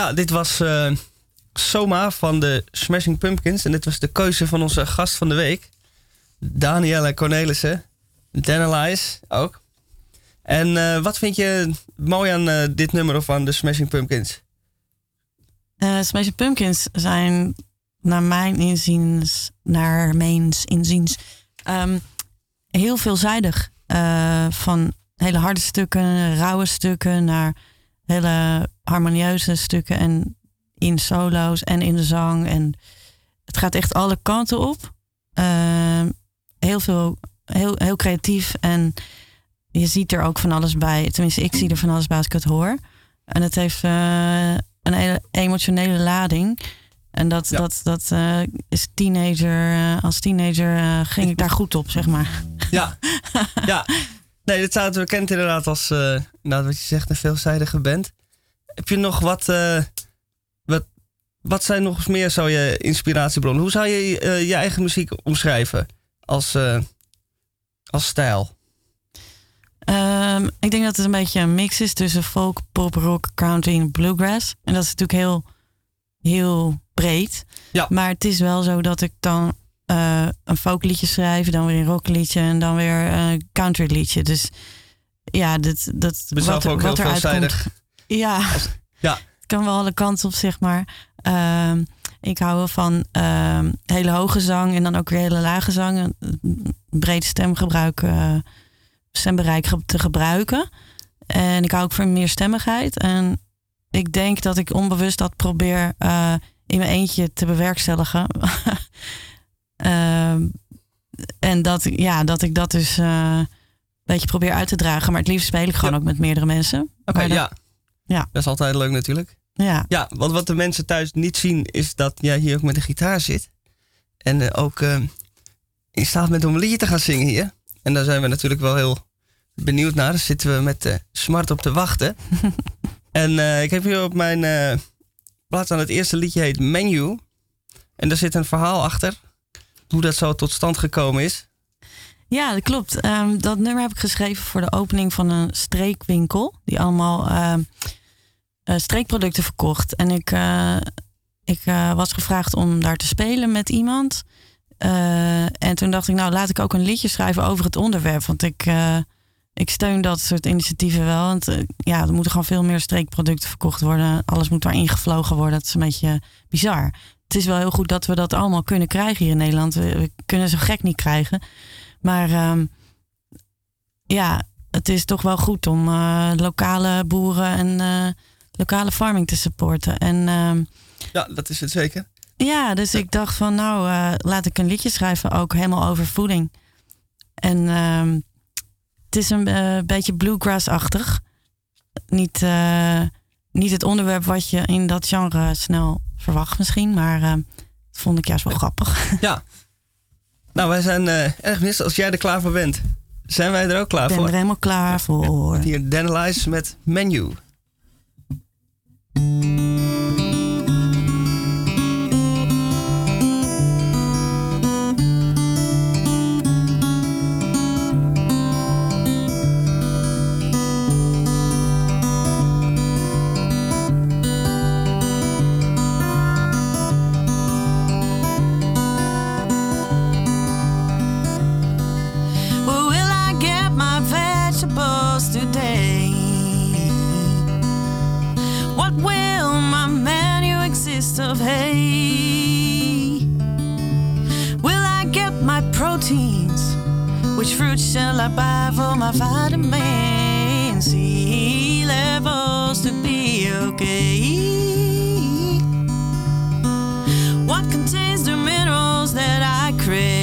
Ja, dit was eh, Soma van de Smashing Pumpkins. En dit was de keuze van onze gast van de week. Danielle Cornelissen. Danalyze ook. En eh, wat vind je mooi aan eh, dit nummer of de Smashing Pumpkins? Smashing Pumpkins zijn naar mijn inziens, naar mijn inziens, ehm, heel veelzijdig. Van hele harde stukken, rauwe stukken, naar hele harmonieuze stukken. En in solo's en in de zang. En het gaat echt alle kanten op. Ehm, heel veel, heel, heel creatief. En je ziet er ook van alles bij. Tenminste, ik zie er van alles bij als ik het hoor. En het heeft eh, een hele emotionele lading. En dat, Ja. dat, dat eh, is teenager. eh, als teenager ging ik daar goed op, zeg maar. Ja, ja. Nee, dit staat bekend inderdaad als, nou, wat je zegt, een veelzijdige band. Heb je nog wat, eh, wat, wat zijn nog eens meer zo je inspiratiebronnen? Hoe zou je eh, je eigen muziek omschrijven als, als stijl? Ehm, ik denk dat het een beetje een mix is tussen folk, pop, rock, country en bluegrass. En dat is natuurlijk heel, heel breed. Ja. Maar het is wel zo dat ik dan eh, een folkliedje schrijf, dan weer een rockliedje en dan weer een countryliedje. Dus ja, dat, dat zelf ook heel eruit veelzijdig. komt- Ja, Ja, het kan wel alle kanten op, zeg maar. Ehm, ik hou wel van ehm, hele hoge zang en dan ook weer hele lage zang. Breed stemgebruik, eh, stembereik te gebruiken. En ik hou ook van meer stemmigheid. En ik denk dat ik onbewust dat probeer eh, in mijn eentje te bewerkstelligen. Ehm, en dat, ik- ja, dat ik dat dus eh, een beetje probeer uit te dragen. Maar het liefst speel ik gewoon ook met meerdere mensen. oké, ja. Ja. Dat is altijd leuk natuurlijk. Ja. Ja, want wat de mensen thuis niet zien is dat jij hier ook met de gitaar zit. En eh, ook eh, in staat bent om een liedje te gaan zingen hier. En daar zijn we natuurlijk wel heel benieuwd naar. Daar zitten we met smart op te wachten. en ik heb hier op mijn eh plaats aan het eerste liedje heet Menu. En daar zit een verhaal achter. Hoe dat zo tot stand gekomen is. Ja, dat klopt. Ehm, dat nummer heb ik geschreven voor de opening van een streekwinkel. Die allemaal eh, streekproducten verkocht. En ik, eh, ik eh, was gevraagd om daar te spelen met iemand. En toen dacht ik, nou laat ik ook een liedje schrijven over het onderwerp. Want ik, ik steun dat soort initiatieven wel. Want ja, er moeten gewoon veel meer streekproducten verkocht worden. Alles moet daar ingevlogen worden. Dat is een beetje bizar. Het is wel heel goed dat we dat allemaal kunnen krijgen hier in Nederland. We, we kunnen zo gek niet krijgen. Maar ehm, ja, het is toch wel goed om eh, lokale boeren en eh, lokale farming te supporten. En ehm, Ja, dat is het zeker. ja, dus ik dacht van nou, eh, laat ik een liedje schrijven, ook helemaal over voeding. En ehm, het is een beetje bluegrass-achtig. Niet, niet het onderwerp wat je in dat genre snel verwacht misschien, maar ehm, dat vond ik juist wel grappig. Ja. Nou, wij zijn eh, erg mis. Als jij er klaar voor bent, zijn wij er ook klaar Ik ben voor. er helemaal klaar voor. Hier Danalyze met Menu. Which fruits shall I buy for my vitamin C levels to be okay? What contains the minerals that I crave?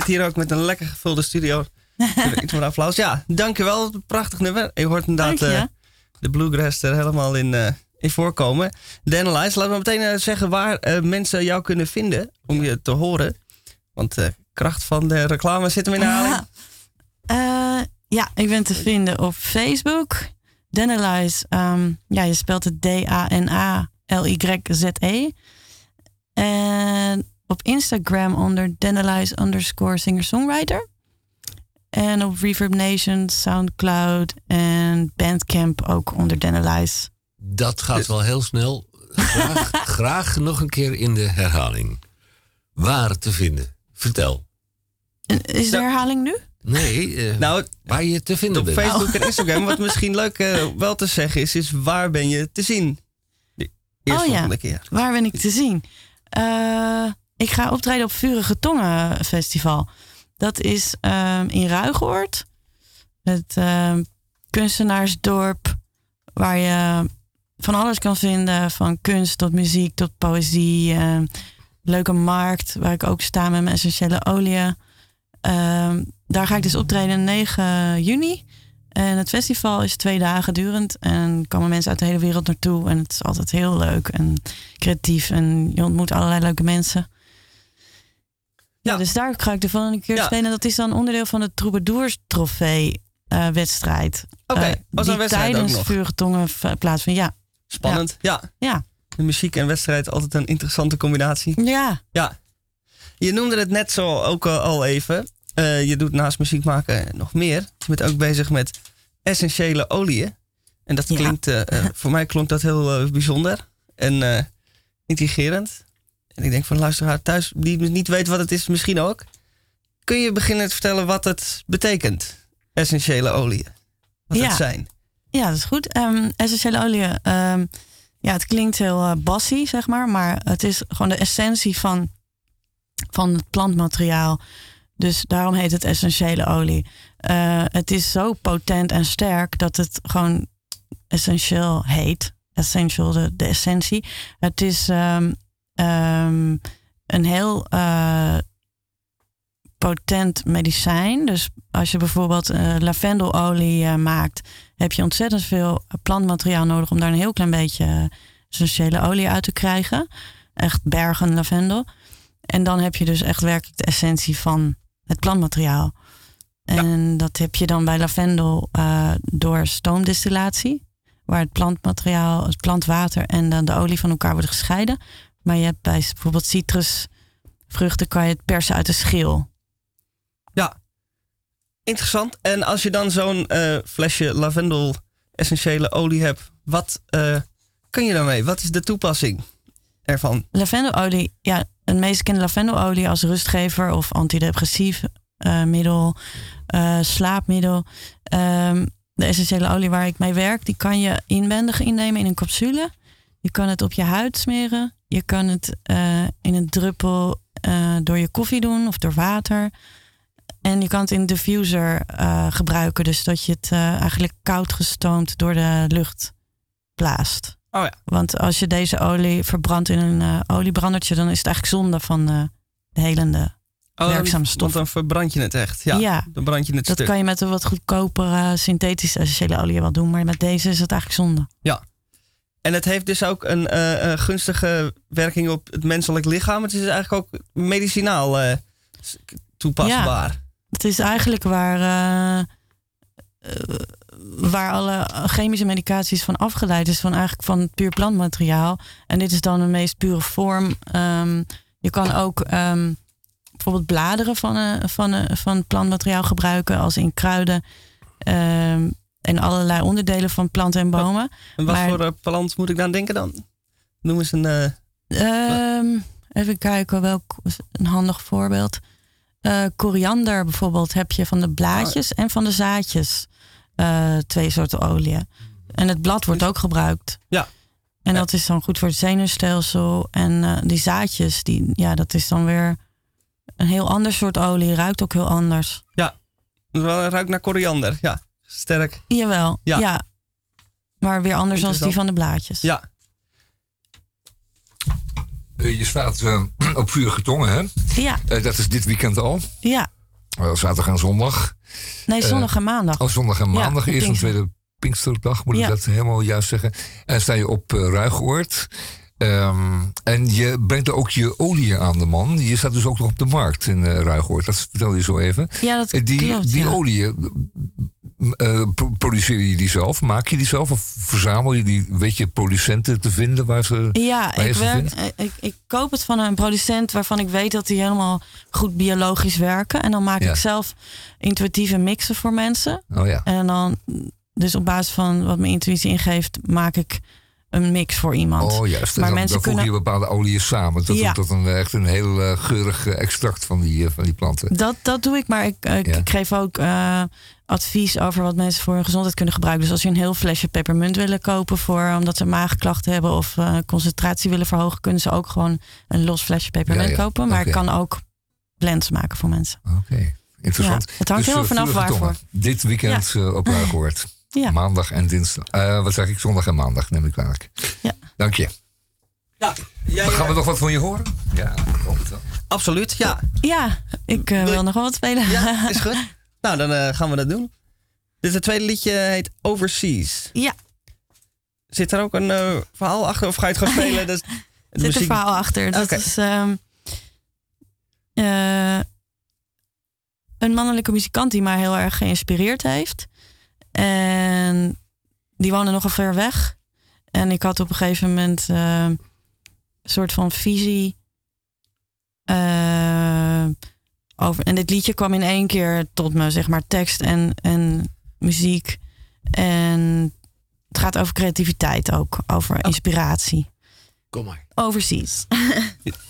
Zitten hier ook met een lekker gevulde studio. Iets voor applaus. Ja, dankjewel. Prachtig nummer. Je hoort inderdaad eh, de bluegrass er helemaal in, eh, in voorkomen. Danelize, laten we meteen eh, zeggen waar mensen jou kunnen vinden om je te horen. Want de kracht van de reclame zit hem in de herhaling. Eh, ja, ik ben te vinden op Facebook. Danalize, ehm, ja, je spelt het D-A-N-A-L-Y-Z-E. En op Instagram onder Danalize underscore singer-songwriter. En op Reverb Nation, Soundcloud en Bandcamp ook onder Danalize. Dat gaat wel heel snel. Graag, graag nog een keer in de herhaling. Waar te vinden? Vertel. Is de herhaling nu? Nee, eh, Nou, waar je te vinden op bent. Facebook en Instagram. Wat misschien leuk eh, wel te zeggen is, is waar ben je te zien? De eerst oh ja, volgende keer. waar ben ik te zien? Eh, ik ga optreden op Vurige Tongen Festival. Dat is ehm, in Ruigoord. Het ehm, kunstenaarsdorp waar je van alles kan vinden. Van kunst tot muziek tot poëzie. ehm, leuke markt waar ik ook sta met mijn essentiële oliën. Ehm, daar ga ik dus optreden 9 juni. En het festival is twee dagen durend. En komen mensen uit de hele wereld naartoe. En het is altijd heel leuk en creatief. En je ontmoet allerlei leuke mensen. Ja, dus daar ga ik de volgende keer Ja. spelen. En dat is dan onderdeel van de Troubadours Trofee eh, wedstrijd. Oké, Eh, was een wedstrijd ook tijdens nog. Vurige Tongen v- plaatsvindt. Ja. Spannend, ja. Ja. De muziek en wedstrijd altijd een interessante combinatie. Ja. Ja. Je noemde het net zo ook al- al even. Eh, je doet naast muziek maken nog meer. Je bent ook bezig met essentiële oliën. En dat klinkt, eh, eh, voor mij klonk dat heel eh, bijzonder en eh, intrigerend. En ik denk voor de luisteraar thuis die niet weet wat het is, misschien ook. Kun je beginnen te vertellen wat het betekent, essentiële oliën? Wat Ja. het zijn? Ja, dat is goed. Ehm, essentiële oliën. ehm, ja, het klinkt heel bassy, zeg maar. Maar het is gewoon de essentie van, van het plantmateriaal. Dus daarom heet het essentiële olie. Eh, het is zo potent en sterk dat het gewoon essentieel heet. Essential, de, de essentie. Het is ehm, ehm, een heel eh, potent medicijn. Dus als je bijvoorbeeld eh, lavendelolie eh, maakt, heb je ontzettend veel plantmateriaal nodig om daar een heel klein beetje essentiële olie uit te krijgen. Echt bergen lavendel. En dan heb je dus echt werkelijk de essentie van het plantmateriaal. En dat heb je dan bij lavendel door stoomdistillatie. Waar het plantmateriaal, het plantwater en dan de olie van elkaar worden gescheiden. Maar je hebt bij bijvoorbeeld citrusvruchten kan je het persen uit de schil. Ja, interessant. En als je dan zo'n eh, flesje lavendel essentiële olie hebt, wat eh, kun je daarmee? Wat is de toepassing ervan? Lavendelolie, ja, het meest bekende lavendelolie als rustgever of antidepressief eh, middel, slaapmiddel. Ehm, de essentiële olie waar ik mee werk, die kan je inwendig innemen in een capsule. Je kan het op je huid smeren. Je kan het eh, in een druppel eh, door je koffie doen of door water. En je kan het in een diffuser eh, gebruiken. Dus dat je het eigenlijk koud gestoomd door de lucht blaast. Oh ja. Want als je deze olie verbrandt in een oliebrandertje, dan is het eigenlijk zonde van de helende Oh, werkzame stof. Want dan verbrand je het echt. Ja, Ja. dan brand je het Dat stuk. kan je met een wat goedkopere synthetische essentiële olie wel doen, maar met deze is het eigenlijk zonde. Ja. En het heeft dus ook een eh, eh, gunstige werking op het menselijk lichaam. Het is eigenlijk ook medicinaal eh, toepasbaar. Het is eigenlijk waar, waar alle chemische medicaties van afgeleid is, van eigenlijk van puur plantmateriaal. En dit is dan de meest pure vorm. Ehm, je kan ook ehm, bijvoorbeeld bladeren van, van, van plantmateriaal gebruiken, als in kruiden. ehm, en allerlei onderdelen van planten en bomen. En wat Maar- voor eh, plant moet ik dan denken dan? Noem eens een... eh, Ehm, even kijken welk een handig voorbeeld. Eh, koriander bijvoorbeeld heb je van de blaadjes en van de zaadjes. twee soorten oliën. En het blad wordt ook gebruikt. Ja. En dat is dan goed voor het zenuwstelsel. En die zaadjes, die, ja, dat is dan weer een heel ander soort olie. Ruikt ook heel anders. ja, ruikt naar koriander. Ja, sterk. Jawel, Ja. ja. Maar weer anders dan die van de blaadjes. Ja, Eh, je staat eh, op vurige tongen, hè? Ja, Eh, dat is dit weekend al. ja. Wel zaterdag en zondag. Nee, zondag en maandag. Oh, zondag en Ja, maandag. Eerst en tweede Pinksterdag, moet ik Ja. dat helemaal juist zeggen. En sta je op uh, Ruigoord. Ehm, en je brengt er ook je olie aan de man. Je staat dus ook nog op de markt in uh, Ruigoord. Dat vertel je zo even. Ja, dat Eh, die, klopt. Die ja. olie, pro- produceer je die zelf? Maak je die zelf? Of verzamel je die, weet je, producenten te vinden waar ze... Ja, waar ik, werk, ik, ik koop het van een producent waarvan ik weet dat die helemaal goed biologisch werken. En dan maak Ja. ik zelf intuïtieve mixen voor mensen. Oh ja. En dan, dus op basis van wat mijn intuïtie ingeeft, maak ik een mix voor iemand. Oh juist. Maar dan, mensen dan kunnen- je bepaalde oliën samen. Ja. tot een, echt een heel eh, geurig eh, extract van die, eh, van die planten. Dat, dat doe ik, maar ik, ik, Ja. ik geef ook advies over wat mensen voor hun gezondheid kunnen gebruiken. Dus als je een heel flesje pepermunt willen kopen voor omdat ze maagklachten hebben of concentratie willen verhogen, kunnen ze ook gewoon een los flesje pepermunt Ja, kopen. Maar ik kan ook blends maken voor mensen. Oké, interessant. Het hangt Dus, eh, vanaf waarvoor. Dit weekend op Ruigoord. Ja. Maandag en dinsdag. Eh, wat zeg ik? Zondag en maandag, neem ik kwalijk. Ja. Dank je. ja gaan we nog wat van je horen? Ja, het wel. absoluut. Ja, Ja, ik eh, Wil je- nog wel wat spelen. ja is goed. nou, dan eh, gaan we dat doen. Dit het tweede liedje heet Overseas. Ja. Zit er ook een verhaal achter of ga je het gewoon spelen? Is- Er zit een verhaal achter. Dat is ehm, eh, een mannelijke muzikant die mij heel erg geïnspireerd heeft. En die woonde nogal ver weg. En ik had op een gegeven moment eh, een soort van visie. eh, over, en dit liedje kwam in één keer tot me, zeg maar, tekst en, en muziek. En het gaat over creativiteit ook, over inspiratie. Kom maar. Overseas.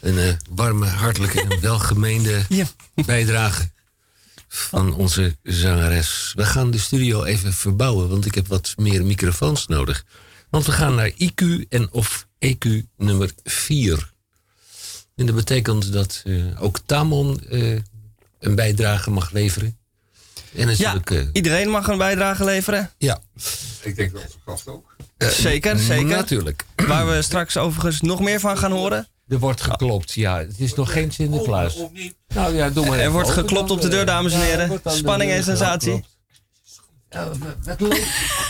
Een eh, warme, hartelijke en welgemeende bijdrage van onze zangeres. We gaan de studio even verbouwen, want ik heb wat meer microfoons nodig. Want we gaan naar IQ en of EQ nummer 4. En dat betekent dat eh, ook Tamon eh, een bijdrage mag leveren. En natuurlijk... eh, Iedereen mag een bijdrage leveren. ja. Ik denk dat onze gast ook. Zeker, zeker. Natuurlijk. Waar we straks overigens nog meer van gaan horen. Er wordt geklopt, ja. Het is nog geen Sinterklaas. Nou ja, doe maar Er wordt geklopt op de deur, eh, dames en ja, heren. de Spanning en sensatie. Ja,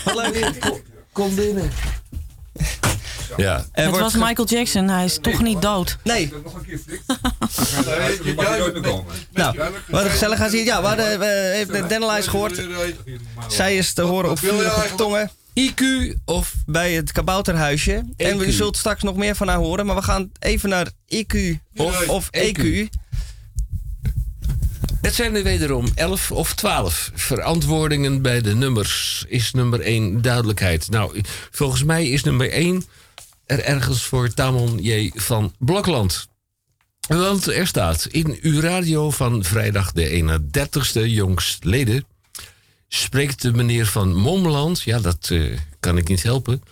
wat leuk. Kom binnen. Ja. Het wordt was Michael Jackson, hij is toch niet dood. Nee. Nou, wat gezellig gaan zien. Ja, we hadden we hebben de Dennelijs gehoord. Zij is te horen op vurige tongen. IQ of bij het kabouterhuisje. En u zult straks nog meer van haar horen. Maar we gaan even naar IQ of, of E EQ. Het zijn er wederom 11 of 12 verantwoordingen bij de nummers. Is nummer 1 duidelijkheid? Nou, volgens mij is nummer 1 er ergens voor Tamon J. van Blokland. Want er staat in uw radio van vrijdag de 31ste jongstleden... spreekt de meneer van Momland, ja, dat eh, kan ik niet helpen...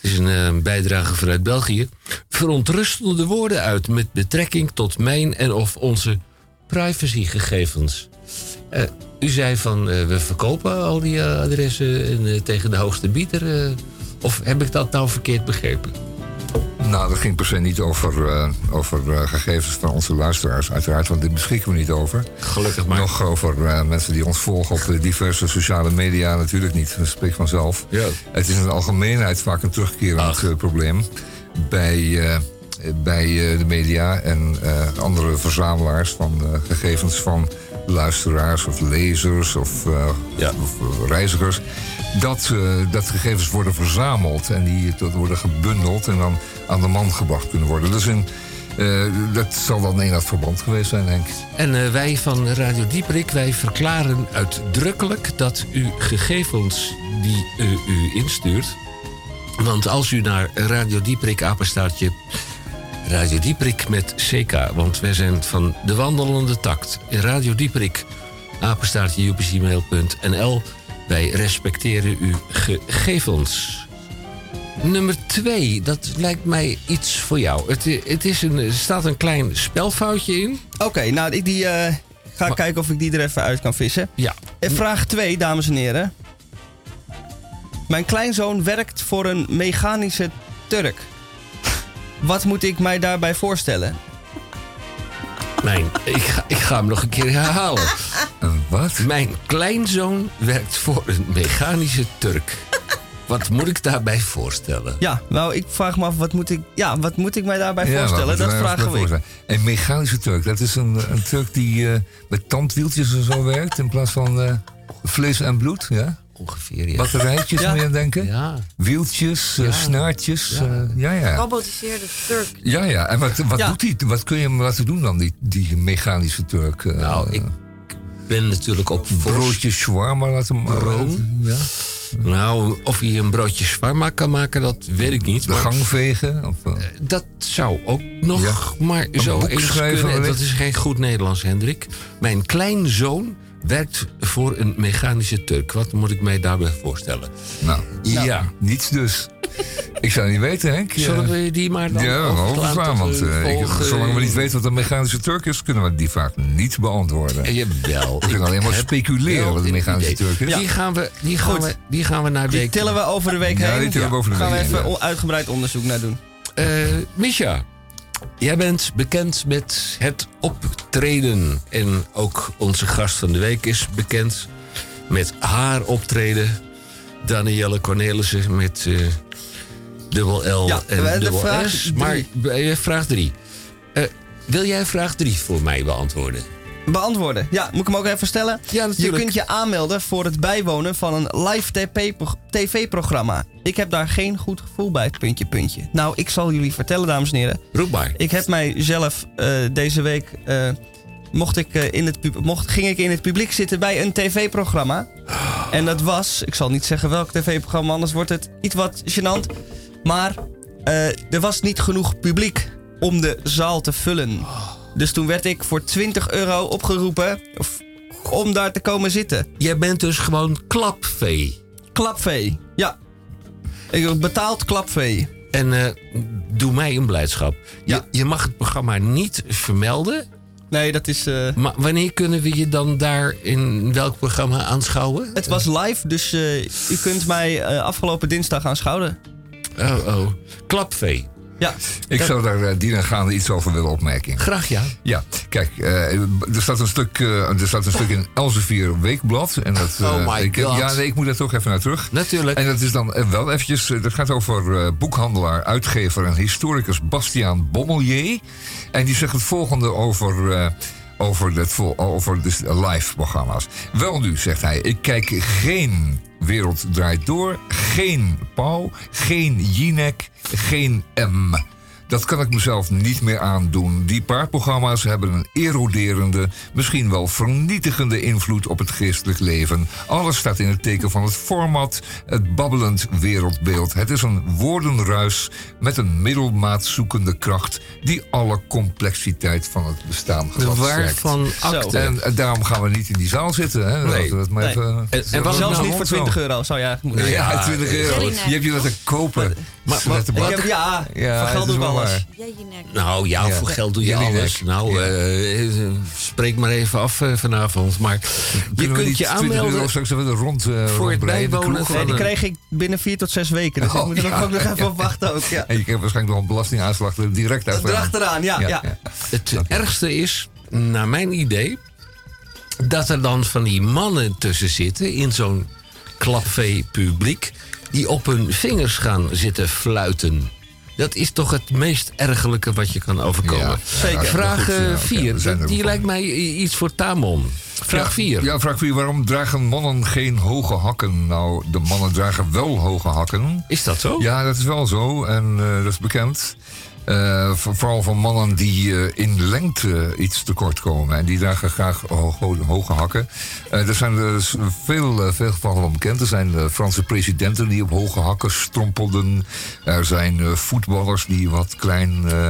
Het is een eh, bijdrage vanuit België. Verontrustende woorden uit met betrekking tot mijn en of onze privacygegevens. Eh, u zei van we verkopen al die adressen en, tegen de hoogste bieder. Of heb ik dat nou verkeerd begrepen? Nou, dat ging per se niet over, eh, over eh, gegevens van onze luisteraars, uiteraard, want dit beschikken we niet over. Gelukkig maar. Nog over eh, mensen die ons volgen op eh, diverse sociale media, natuurlijk niet. Dat spreekt vanzelf. Ja. Het is in de algemeenheid vaak een terugkerend probleem bij, bij de media en andere verzamelaars van gegevens van luisteraars of lezers of, eh, of eh, reizigers. Dat, eh, dat gegevens worden verzameld en die tot worden gebundeld en dan aan de man gebracht kunnen worden. Dus in, eh, dat zal dan een dat verband geweest zijn, denk ik. En wij van Radio Dieperik, wij verklaren uitdrukkelijk dat uw gegevens die u, u instuurt. Want als u naar Radio Dieperik apenstaartje. Radio Dieperik met CK, want wij zijn van de wandelende tact. Radio Dieperik, apenstaartje upcmail.nl. Wij respecteren uw gegevens. Nummer twee, dat lijkt mij iets voor jou. Het, het is een, er staat een klein spelfoutje in. Oké, nou, ik die, eh, ga kijken of ik die er even uit kan vissen. Ja. En vraag 2, dames en heren. Mijn kleinzoon werkt voor een mechanische Turk. Wat moet ik mij daarbij voorstellen? Mijn, ik, ga, ik ga hem nog een keer herhalen. wat? Mijn kleinzoon werkt voor een mechanische Turk. Wat moet ik daarbij voorstellen? Ja, nou, ik vraag me af, wat moet ik, ja, wat moet ik mij daarbij Ja, voorstellen? Dat vragen we. Een mechanische Turk, dat is een, een Turk die eh, met tandwieltjes en zo werkt in plaats van eh, vlees en bloed. Ja? Ongeveer, ja. Batterijtjes, Ja. moet je aan denken? Ja. Wieltjes, eh, snaartjes. Ja, ja. ja. Robotiseerde Turk. Ja, ja. En wat, wat Ja. doet hij? Wat kun je hem laten doen dan, die, die mechanische Turk? Nou, ik ben natuurlijk op broodje shawarma laten Room. Ja. Nou, of hij een broodje shawarma kan maken, dat weet ik niet. De maar- gang vegen? Of, eh, Dat zou ook nog maar zo boek schrijven kunnen. Dat is geen goed Nederlands, Hendrik. Mijn kleinzoon werkt voor een mechanische Turk. Wat moet ik mij daarbij voorstellen? nou, Ja. niets dus. ik zou niet weten, Henk. Ja. Zullen we die maar dan Ja, overslaan want de eh, ik- zolang we niet weten wat een mechanische Turk is, kunnen we die vraag niet beantwoorden. Eh, Jawel. We kunnen alleen maar speculeren wel wat een mechanische idee. Turk is. Die gaan we, die gaan Goed. we, die gaan we naar Die week. tillen we over de week Ja, heen. die tillen we over de Gaan we week heen, even ja. uitgebreid onderzoek naar doen. Eh, Misha, jij bent bekend met het optreden. En ook onze gast van de week is bekend met haar optreden. Danielle Cornelissen met eh, dubbel L Ja, en dubbel S. drie. Maar eh, vraag drie. Eh, wil jij vraag drie voor mij beantwoorden? Beantwoorden. Ja, moet ik hem ook even stellen? Ja, Je natuurlijk. kunt je aanmelden voor het bijwonen van een live tv-programma. Ik heb daar geen goed gevoel bij, puntje, puntje. Nou, ik zal jullie vertellen, dames en heren. Roep maar. Ik heb mijzelf eh, deze week... eh, mocht ik, eh, in het mocht, ging ik in het publiek zitten bij een tv-programma. En dat was... Ik zal niet zeggen welk tv-programma, anders wordt het iets wat gênant. Maar er was niet genoeg publiek om de zaal te vullen. Dus toen werd ik voor 20 euro opgeroepen om daar te komen zitten. Jij bent dus gewoon klapvee. Klapvee, ja. Ik betaald klapvee. En eh, doe mij een blijdschap. Je, Ja. je mag het programma niet vermelden. Nee, dat is... eh, Maar wanneer kunnen we je dan daar in welk programma aanschouwen? het was live, dus eh, u kunt mij afgelopen dinsdag aanschouwen. Oh, oh. Klapvee. Ja, Ik zou daar uh, dienaangaande iets over willen opmerken. Graag ja. Ja, kijk, eh, er, staat een stuk, eh, er staat een stuk in Elsevier Weekblad. En dat, eh, Oh my ik, God. Ja, nee, ik moet daar toch even naar terug. Natuurlijk. En dat is dan eh, wel eventjes, eh, dat gaat over eh, boekhandelaar, uitgever en historicus Bastiaan Bommelier. En die zegt het volgende over, eh, over, het over de live programma's. Wel nu, zegt hij, ik kijk geen Wereld Draait Door, geen Pauw, geen Jinek, geen M. Dat kan ik mezelf niet meer aandoen. Die paar programma's hebben een eroderende, misschien wel vernietigende invloed op het geestelijk leven. Alles staat in het teken van het format, het babbelend wereldbeeld. Het is een woordenruis met een middelmaat zoekende kracht die alle complexiteit van het bestaan gladsterkt. waarvan. En, en daarom gaan we niet in die zaal zitten. Hè? Nee. Laten we het maar Nee. even- En- was zelfs nou niet voor rond zo. 20 euro zou je eigenlijk moeten Ja, zeggen. 20 euro. Je hebt je laten kopen. Maar- maar- heb, ja, Ja, geld ik wel alles. Nou ja, Ja. voor geld doe je alles. Nou, Ja. eh, spreek maar even af eh, vanavond. Maar je Kunnen kunt je 20 euro aanmelden. straks even rond, eh, Voor het bijwonen Nee, die kreeg ik binnen 4 tot 6 weken. Dus Oh, ik moet er ja. ook nog even op wachten ook. Ja. En je krijgt waarschijnlijk nog een belastingaanslag er direct uit. Erachteraan, ja. ja, Het ergste is, naar mijn idee, dat er dan van die mannen tussen zitten in zo'n klapvee publiek, die op hun vingers gaan zitten fluiten. Dat is toch het meest ergelijke wat je kan overkomen. Ja, Zeker. Vraag Ja, goed, ja, oké, 4, we zijn er die lijkt mij iets voor Tamon. Vraag 4. Ja, vraag 4. Waarom dragen mannen geen hoge hakken? Nou, de mannen dragen wel hoge hakken. Is dat zo? Ja, dat is wel zo. En eh, dat is bekend. Eh, voor- vooral van mannen die eh, in lengte iets tekort komen. En die dragen graag ho- ho- hoge hakken. Eh, er zijn dus veel, eh, veel gevallen van bekend. Er zijn eh, Franse presidenten die op hoge hakken strompelden. Er zijn eh, voetballers die wat klein, eh,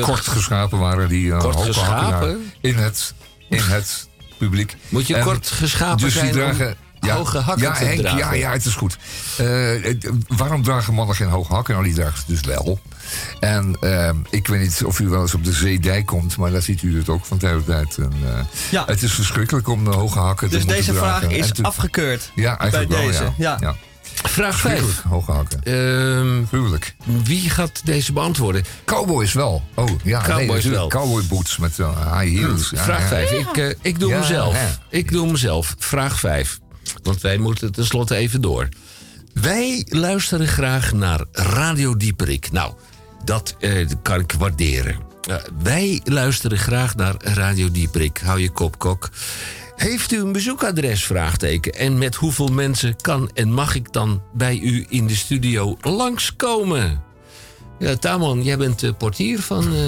kort geschapen waren. Die eh, Kort hoge hakken in het, in het publiek. Moet je En kort geschapen dus die zijn dragen, om hoge hakken ja, te Henk, dragen? Ja, ja, het is goed. Eh, eh, waarom dragen mannen geen hoge hakken? Nou, die dragen ze dus wel. En eh, ik weet niet of u wel eens op de Zeedijk komt, maar daar ziet u het ook van tijd tot tijd. En, eh, Ja. Het is verschrikkelijk om de hoge hakken te Dus moeten deze vraag dragen. is te- afgekeurd. Ja, eigenlijk bij wel, deze, ja. ja. Vraag 5. Verschrikkelijk, hoge hakken. Ehm, Gruwelijk. wie gaat deze beantwoorden? Cowboys wel. Oh, ja. Cowboys nee, wel. Cowboy boots met eh, high heels. Ja, Vraag ja. 5. Ik, eh, ik doe Ja, mezelf. Ik doe mezelf. Vraag 5. Want wij moeten tenslotte even door. Wij luisteren graag naar Radio Dieperik. Nou, dat eh, kan ik waarderen. Eh, wij luisteren graag naar Radio Dieperik. Hou je kop kok. Heeft u een bezoekadres? Vraagteken. En met hoeveel mensen kan en mag ik dan bij u in de studio langskomen? Ja, Tamon, jij bent de portier van... eh,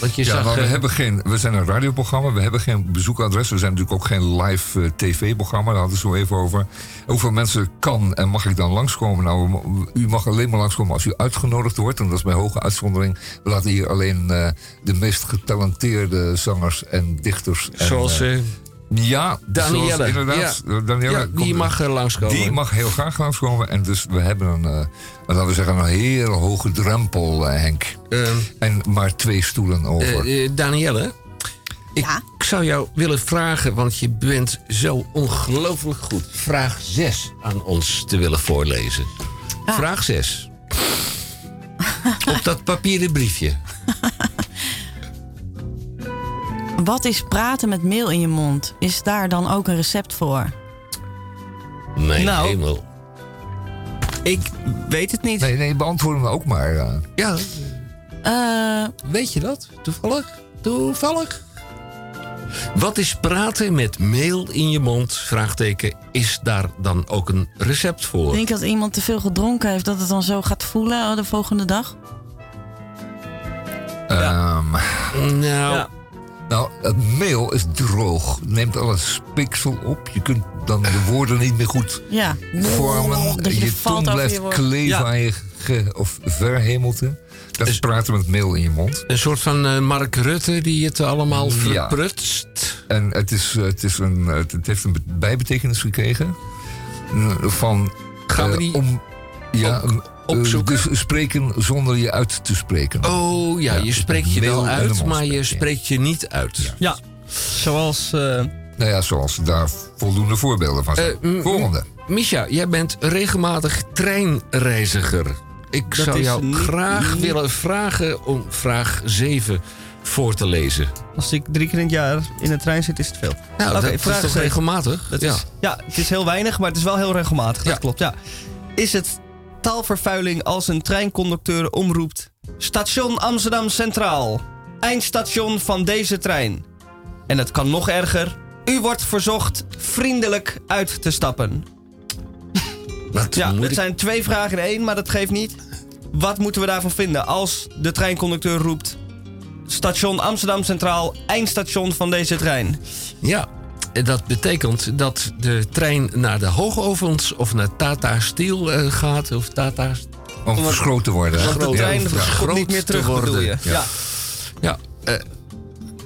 Want je ja, zag, maar we, eh, hebben geen, we zijn een radioprogramma, we hebben geen bezoekadres. We zijn natuurlijk ook geen live eh, tv-programma, daar hadden we het zo even over. Hoeveel mensen kan en mag ik dan langskomen? Nou, u mag alleen maar langskomen als u uitgenodigd wordt. En dat is bij hoge uitzondering. We laten hier alleen eh, de meest getalenteerde zangers en dichters. En, zoals ja, Danielle. zoals inderdaad. Ja. eh, Danielle ja, die mag er langskomen. Die mag heel graag langskomen. En dus we hebben een, eh, laten we zeggen, een hele hoge drempel, eh, Henk. Ehm, En maar twee stoelen over. Eh, eh, Danielle, ik zou jou willen vragen, want je bent zo ongelooflijk goed. Vraag 6 aan ons te willen voorlezen. Vraag 6. Op dat papieren briefje. Wat is praten met meel in je mond? Is daar dan ook een recept voor? Nee, Nou. hemel. Ik weet het niet. Nee, nee, beantwoord hem ook maar. eh. Ja, Eh, weet je dat? Toevallig? Toevallig? Wat is praten met meel in je mond? Vraagteken. Is daar dan ook een recept voor? ik denk dat iemand te veel gedronken heeft, dat het dan zo gaat voelen oh, de volgende dag. Ehm, Nou, Ja. Nou, het meel is droog. Neemt alles spiksel op. Je kunt dan de woorden niet meer goed Ja. vormen. Dat je, je valt tong blijft je woord. kleven Ja. aan je ge- of verhemelte. Dat is praten met meel in je mond. een soort van eh, Mark Rutte die het allemaal Ja. verprutst. En het, is, eh, het, is een, het het heeft een be- bijbetekenis gekregen. Eh, Van Gaan we eh, die om, ja, op- eh, opzoeken? dus spreken zonder je uit te spreken. Oh ja, Ja, je spreekt je wel uit, maar je spreekt je niet uit. Ja, zoals... eh, Nou ja, zoals daar voldoende voorbeelden van zijn. Eh, Volgende. Misha, jij bent regelmatig treinreiziger. Ik Dat zou is jou niet- graag niet- willen vragen om vraag 7 voor te lezen. als ik drie keer in het jaar in de trein zit, is het veel. Nou, dat is vraag toch zeven. regelmatig? Dat ja. is, ja, het is heel weinig, maar het is wel heel regelmatig. Dat Ja. klopt, ja. Is het taalvervuiling als een treinconducteur omroept... Station Amsterdam Centraal. Eindstation van deze trein. En het kan nog erger. U wordt verzocht vriendelijk uit te stappen. Wat Ja, het ik- zijn twee vragen in één, maar dat geeft niet. Wat moeten we daarvan vinden als de treinconducteur roept... Station Amsterdam Centraal, eindstation van deze trein. Ja, dat betekent dat de trein naar de Hoogovens of naar Tata Steel eh, gaat. Of Tata... Om verschoten te worden. Want de Groot- trein ja, niet meer te terug, worden. bedoel je? Ja. Ja. Ja, eh,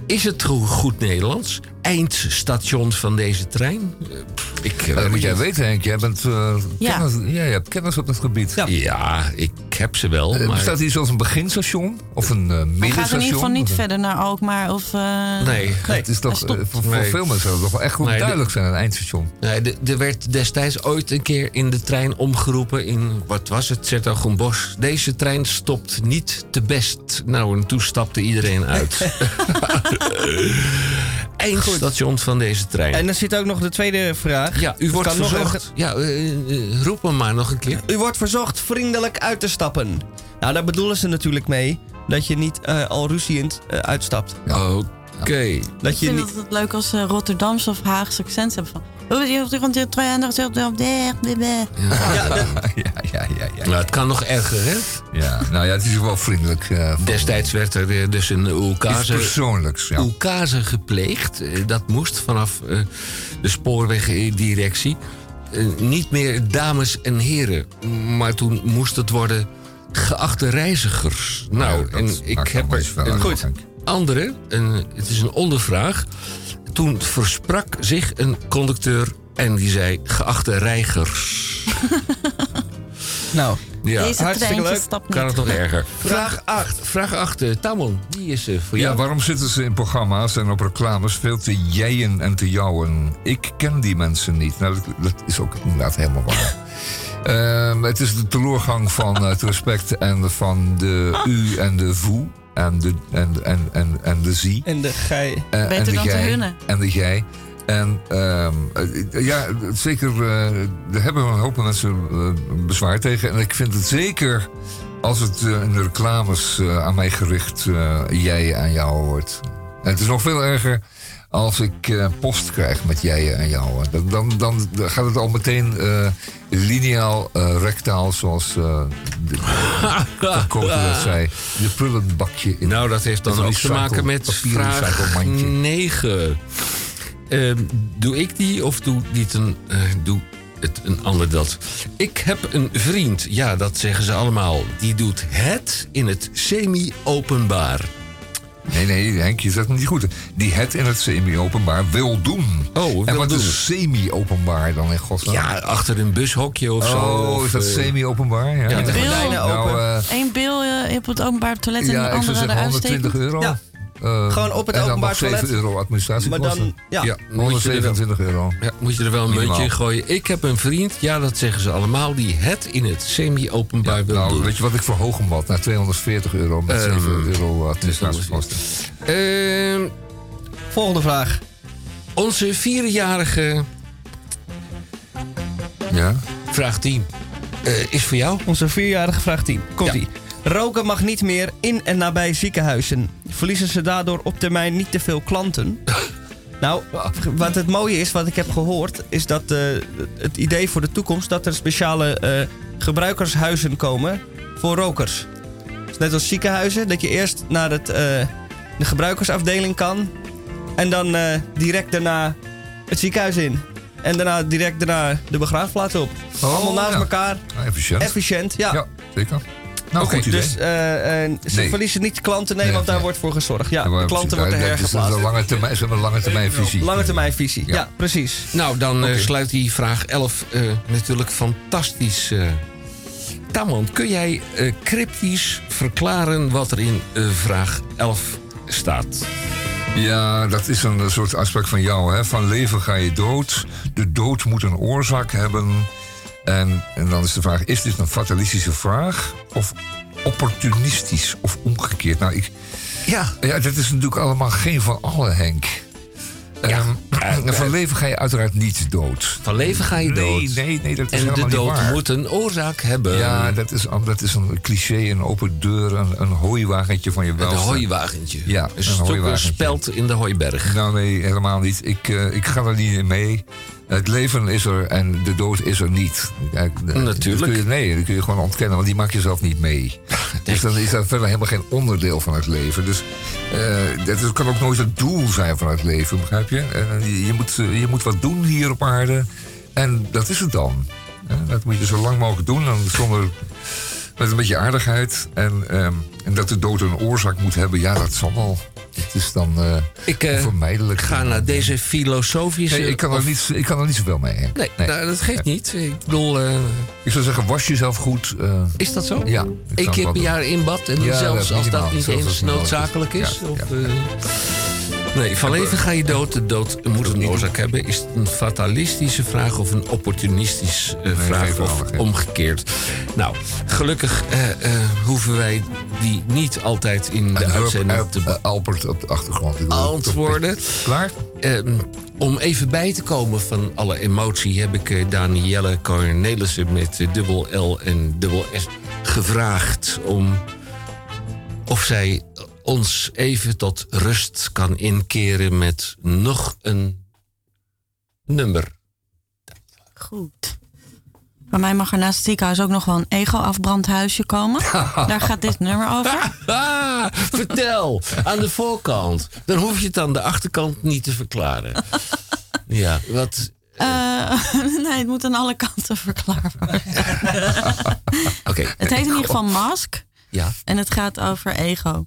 is het go- goed Nederlands? Eindstation van deze trein? Eh, ik, eh, dat moet jij weten, Henk. Jij bent, eh, Ja. kennis, ja, hebt kennis op het gebied. Ja. Ja, ik heb ze wel. Maar... Bestaat hier zoals een beginstation? Of een uh, middenstation? gaat in ieder geval niet Of verder naar Alkmaar of... eh, Nee, Het is toch, voor, voor Nee. veel mensen zal het toch wel echt goed Nee, duidelijk zijn, een eindstation. nee de- er werd destijds ooit een keer in de trein omgeroepen in, wat was het, Zertogenbosch. Deze trein stopt niet te best. Nou, en toen stapte iedereen uit. Eindstation van deze trein. En dan zit ook nog de tweede vraag. ja, u wordt nog verzocht. Ja, eh, eh, roep hem maar nog een keer. U wordt verzocht vriendelijk uit te stappen. Nou, daar bedoelen ze natuurlijk mee dat je niet eh, al ruziend uitstapt. Oké. Ik Dat je vind niet... dat het leuk als ze Rotterdamse of Haagse accent hebben van... Oh, Ja, ja, ja, ja, ja. Nou, het kan nog erger, hè? ja. Nou ja, het is wel vriendelijk. eh, Destijds werd er eh, dus een oekase, persoonlijks, ja. oekase gepleegd. Eh, Dat moest vanaf eh, de spoorwegdirectie. Eh, niet meer dames en heren. Maar toen moest het worden geachte reizigers. Nou, dat en ik heb wel er een Goed. Andere. Een, het is een ondervraag. Toen versprak zich een conducteur en die zei... geachte reigers. Nou, Ja, Deze hartstikke treintje leuk. stapt kan het nog erger. Vraag 8. Vraag 8. eh, Tamon, die is eh, voor Ja, jou. waarom zitten ze in programma's en op reclames veel te jijen en te jouwen? Ik ken die mensen niet. Nou, dat, dat is ook inderdaad helemaal waar. Ehm, het is de teleurgang van het respect en van de u en de voe en de, en, en, en, en de zie. en de gij. Eh, Beter en de dan te hunnen. En de jij. En ehm, eh, ja, zeker, eh daar hebben een hoop mensen eh, bezwaar tegen. En ik vind het zeker als het eh, in de reclames eh, aan mij gericht, eh, jij aan jou wordt. En het is nog veel erger als ik eh, post krijg met jij en jou. Dan, dan, dan gaat het al meteen eh, lineaal, eh, rectaal, zoals de, de dat zei. De prullenbakje. In Nou, dat heeft dan ook te maken met vraag papierrecyclemandje. 9. Ehm, doe ik die of doe, niet een, doe het een ander dat? Ik heb een vriend, ja, dat zeggen ze allemaal. Die doet het in het semi-openbaar. Nee, nee, Henk, je zegt het niet goed. Die het in het semi-openbaar wil doen. Oh, en wat doen. is semi-openbaar dan in godsnaam? Ja, achter een bushokje of zo. Oh, of, is dat eh, semi-openbaar? Ja, Ja, de gordijnen open. Nou, eh, Eén bil eh, op het openbaar toilet en ja, de ik zou andere zeggen eruit 120 steken. euro. Ja. Eh, Gewoon op het en dan openbaar nog 7 toilet. euro administratiekosten. Maar dan, ja. Ja, moet je, er wel, 127 euro. ja, moet je er wel een muntje in gooien. Ik heb een vriend, ja, dat zeggen ze allemaal, die het in het semi-openbaar wil Nou, doen. weet je wat ik verhoog hem wat? Naar 240 euro met Ehm, 7 euro administratiekosten. Ehm, Volgende vraag. onze vierjarige Ja? vraag 10 eh, is voor jou. Onze vierjarige vraag 10. Komt-ie. Ja. Roken mag niet meer in en nabij ziekenhuizen. Verliezen ze daardoor op termijn niet te veel klanten? nou, wat het mooie is, wat ik heb gehoord, is dat eh, het idee voor de toekomst dat er speciale eh, gebruikershuizen komen voor rokers. Dus net als ziekenhuizen, dat je eerst naar het, eh, de gebruikersafdeling kan en dan direct daarna het ziekenhuis in. En daarna direct daarna de begraafplaats op. Oh, Allemaal naast ja. elkaar. Ah, efficiënt. Efficiënt, ja. Ja, zeker. Nou, goed idee. Dus eh, eh, ze Nee. verliezen niet klanten, nee, Nee, want daar wordt voor gezorgd. Ja, de klanten worden hergeplaatst. een lange termijn, ze hebben een lange termijn visie. Lange termijn visie, ja, Ja. precies. Nou, dan eh, sluit die vraag 11 eh, natuurlijk fantastisch. eh Tamon, kun jij eh, cryptisch verklaren wat er in vraag 11 staat? Ja, dat is een soort aspect van jou. Hè? Van leven ga je dood. De dood moet een oorzaak hebben. En, en dan is de vraag, is dit een fatalistische vraag? Of opportunistisch? Of omgekeerd? Nou, ik, Ja. ja, dat is natuurlijk allemaal geen van alle, Henk. Ehm, van leven ga je uiteraard niet dood. Van leven ga je dood. Nee, nee, nee, dat is en de dood niet waar. moet een oorzaak hebben. Ja, dat is, dat is een cliché, een open deur, een, een hooiwagentje van je een welste. hooiwagentje. Ja, een een stuk hooiwagentje. speld in de hooiberg. Nou nee, helemaal niet. Ik, eh, ik ga er niet in mee. Het leven is er en de dood is er niet. Eh, Natuurlijk. dat kun je, nee, dat kun je gewoon ontkennen, want die maak je zelf niet mee. Dus dan is dat verder helemaal geen onderdeel van het leven. Dus eh, dat is- kan ook nooit het doel zijn van het leven, begrijp je? Eh, je, moet, eh, je moet wat doen hier op aarde en dat is het dan. Eh, dat moet je zo lang mogelijk doen, en zonder, met een beetje aardigheid. En, ehm, en dat de dood een oorzaak moet hebben, ja, dat zal wel. Het is dan eh Ik eh, onvermijdelijk. ga naar deze filosofische... Nee, ik kan, er of- niet, ik kan er niet zoveel mee. Henk. Nee, nou, dat geeft niet. Ik bedoel, eh, Ik zou zeggen, was jezelf goed. is dat zo? ja. ik Eén keer per doen. jaar in bad en Ja, zelfs dat als dat niet eens is. noodzakelijk is? Ja, of, ja. Nee, van leven ga je dood. De dood moet een oorzaak hebben. Is het een fatalistische vraag of een opportunistische eh, vraag of omgekeerd? Nou, gelukkig eh, eh, hoeven wij die niet altijd in de uitzending te Albert op de achtergrond. Beantwoorden. Klaar? Ehm, om even bij te komen van alle emotie heb ik Danielle Cornelissen met dubbel L en dubbel S gevraagd om of zij ons even tot rust kan inkeren met nog een nummer. Goed. Bij mij mag er naast het ziekenhuis ook nog wel een ego-afbrandhuisje komen. Daar gaat dit nummer over. Vertel, aan de voorkant. Dan hoef je het aan de achterkant niet te verklaren. Ja, wat... Eh, nee, het moet aan alle kanten verklaard worden. Oké. Het heet in ieder geval Mask. Ja. En het gaat over ego.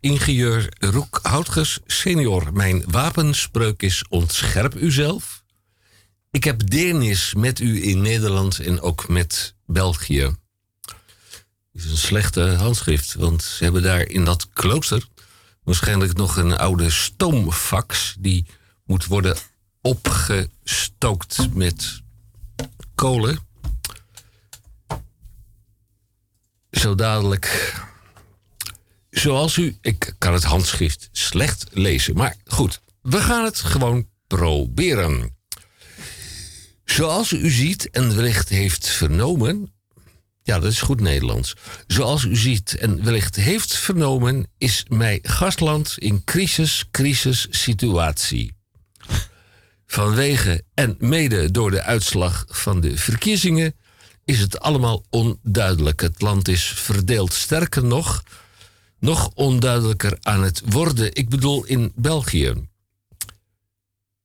Ingenieur Roek Houtges senior. Mijn wapenspreuk is ontscherp uzelf. Ik heb deernis met u in Nederland en ook met België. Is een slechte handschrift, want ze hebben daar in dat klooster waarschijnlijk nog een oude stoomfax die moet worden opgestookt met kolen. Zo dadelijk Zoals u, ik kan het handschrift slecht lezen, maar goed, we gaan het gewoon proberen. Zoals u ziet en wellicht heeft vernomen, ja, dat is goed Nederlands. Zoals u ziet en wellicht heeft vernomen, is mijn gastland in crisis, crisis situatie. Vanwege en mede door de uitslag van de verkiezingen is het allemaal onduidelijk. Het land is verdeeld. Sterker nog, nog onduidelijker aan het worden. Ik bedoel in België.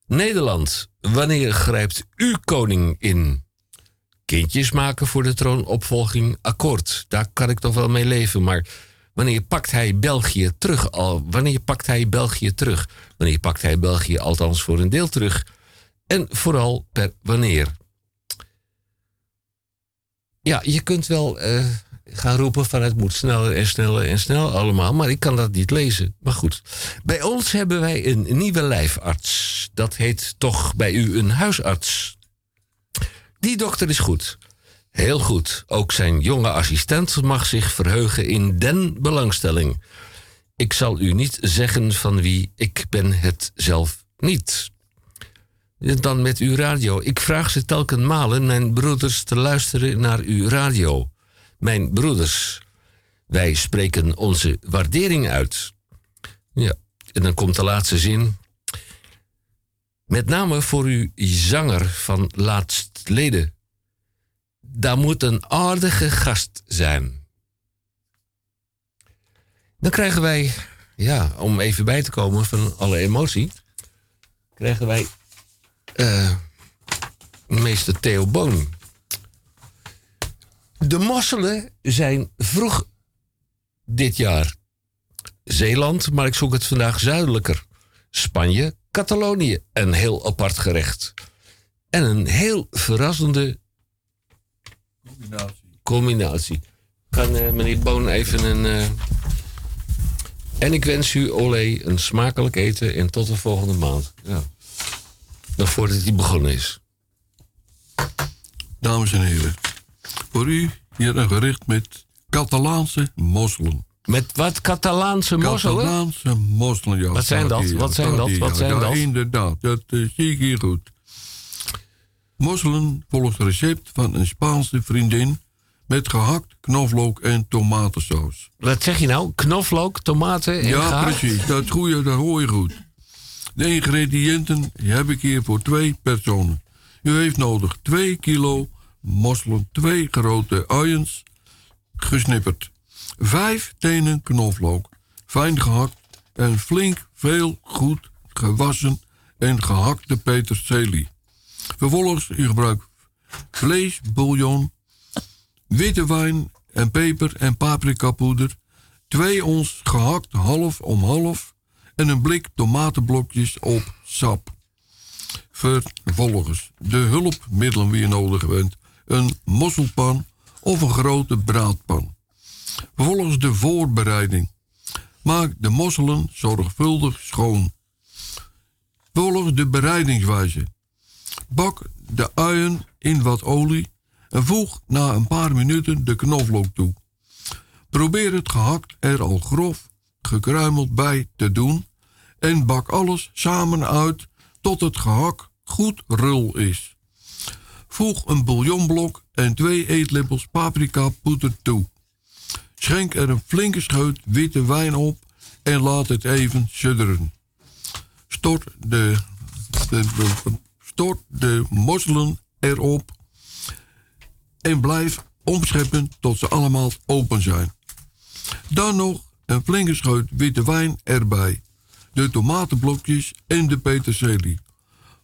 Nederland, wanneer grijpt uw koning in? Kindjes maken voor de troonopvolging, akkoord. Daar kan ik toch wel mee leven. Maar wanneer pakt hij België terug? Al, wanneer pakt hij België terug? Wanneer pakt hij België althans voor een deel terug? En vooral per wanneer? Ja, je kunt wel eh, gaan roepen van het moet sneller en sneller en snel allemaal, maar ik kan dat niet lezen. Maar goed, bij ons hebben wij een nieuwe lijfarts. Dat heet toch bij u een huisarts. Die dokter is goed. Heel goed. Ook zijn jonge assistent mag zich verheugen in den belangstelling. Ik zal u niet zeggen van wie, ik ben het zelf niet. Dan met uw radio. Ik vraag ze telkens malen mijn broeders te luisteren naar uw radio. Mijn broeders, wij spreken onze waardering uit. Ja, en dan komt de laatste zin. Met name voor uw zanger van laatstleden. Daar moet een aardige gast zijn. Dan krijgen wij ja, om even bij te komen van alle emotie, krijgen wij eh, meester Theo Boon. De mosselen zijn vroeg dit jaar. Zeeland, maar ik zoek het vandaag zuidelijker. Spanje, Catalonië, een heel apart gerecht. En een heel verrassende combinatie. Kan eh, meneer Boon even een. eh, En ik wens u, Olé, een smakelijk eten en tot de volgende maand. Nog voordat hij begonnen is. Dames en heren, voor u hier een gerecht met Catalaanse mosselen. Met wat Catalaanse mosselen? Catalaanse mosselen, ja. Wat zijn dat? Wat zijn dat? Wat ja. zijn ja, dat? inderdaad, dat eh, zie ik hier goed. Mosselen volgens recept van een Spaanse vriendin met gehakt knoflook en tomatensaus. Wat zeg je nou? Knoflook, tomaten en Ja, gehakt? precies. Dat, is goeie, dat hoor je goed. De ingrediënten heb ik hier voor twee personen. U heeft nodig 2 kilo mosselen, twee grote uiens, gesnipperd. Vijf tenen knoflook, fijn gehakt en flink veel goed gewassen en gehakte peterselie. Vervolgens u gebruikt vlees, bouillon, witte wijn en peper en paprikapoeder, twee ons gehakt half om half en een blik tomatenblokjes op sap. Vervolgens de hulpmiddelen die je nodig bent. Een mosselpan of een grote braadpan. Vervolgens de voorbereiding. Maak de mosselen zorgvuldig schoon. Vervolgens de bereidingswijze. Bak de uien in wat olie en voeg na een paar minuten de knoflook toe. Probeer het gehakt er al grof gekruimeld bij te doen en bak alles samen uit tot het gehak goed rul is. Voeg een bouillonblok en twee eetlepels paprika poeder toe. Schenk er een flinke scheut witte wijn op en laat het even sudderen. Stort de, de, stort de mosselen erop en blijf omscheppen tot ze allemaal open zijn. Dan nog een flinke scheut witte wijn erbij. De tomatenblokjes en de peterselie.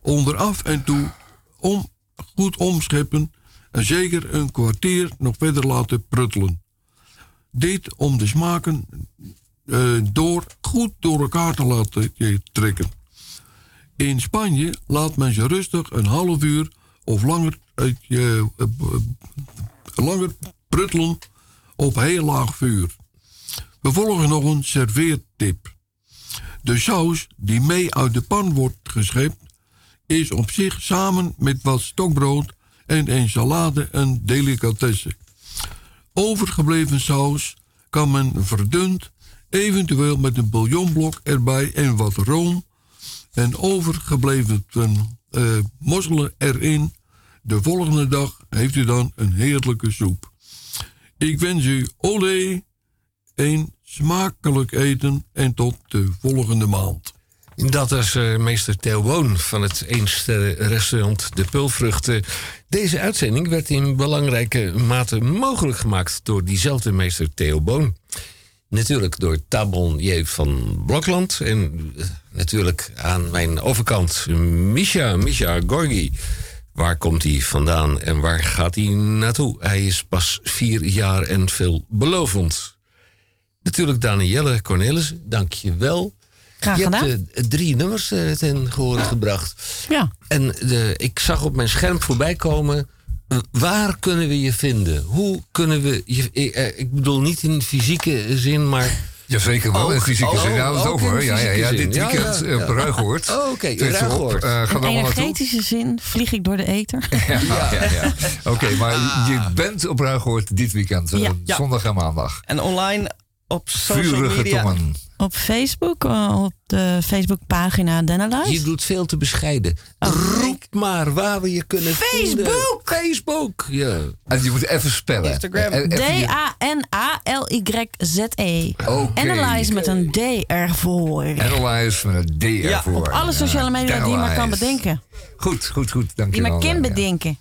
Onderaf en toe om, goed omscheppen en zeker een kwartier nog verder laten pruttelen. Dit om de smaken eh, door, goed door elkaar te laten eh, trekken. In Spanje laat men ze rustig een half uur of langer, eh, langer pruttelen op heel laag vuur. Vervolgens nog een serveertip. De saus die mee uit de pan wordt geschept, is op zich samen met wat stokbrood en een salade een delicatesse. Overgebleven saus kan men verdund, eventueel met een bouillonblok erbij en wat room. En overgebleven eh, mosselen erin. De volgende dag heeft u dan een heerlijke soep. Ik wens u olé, een smakelijk eten en tot de volgende maand. Dat is eh, meester Theo Boon van het restaurant De Pulvruchten. Deze uitzending werd in belangrijke mate mogelijk gemaakt door diezelfde meester Theo Boon. Natuurlijk door Tabon J. van Blokland. En eh, natuurlijk aan mijn overkant Misha, Misha Gorgi. Waar komt hij vandaan en waar gaat hij naartoe? Hij is pas vier jaar en veelbelovend. Natuurlijk Danielle Cornelis, dank je wel. Graag je gedaan. hebt eh, drie nummers eh, ten gehore gebracht. Ja. En de, ik zag op mijn scherm voorbij komen. eh, waar kunnen we je vinden? Hoe kunnen we je. eh, eh, ik bedoel niet in fysieke zin, maar. Jazeker wel, in fysieke oh, zin. Ja, dat over. Ja, ja, ja, dit weekend Ja, eh, ja. op Ruigoord. Oh, oké. Ruigoord. Eh, ga In energetische zin vlieg ik door de ether. Ja, ja, ja. Oké, maar je bent op Ruigoord dit weekend. eh. Zondag en maandag. En online op social media. tongen. Op Facebook, eh, op de Facebookpagina Je Dennerlijst. doet veel te bescheiden. Roep maar waar we je kunnen vinden. Facebook! Facebook! Ja. En je moet even spellen. Instagram. Je- D-A-N-A-L-Y-Z-E. Oké. Analyze met een D ervoor. Analyze met een D ervoor. Op alle sociale media die je maar kan bedenken. Goed, goed, goed. Die Dankjewel. maar kan bedenken.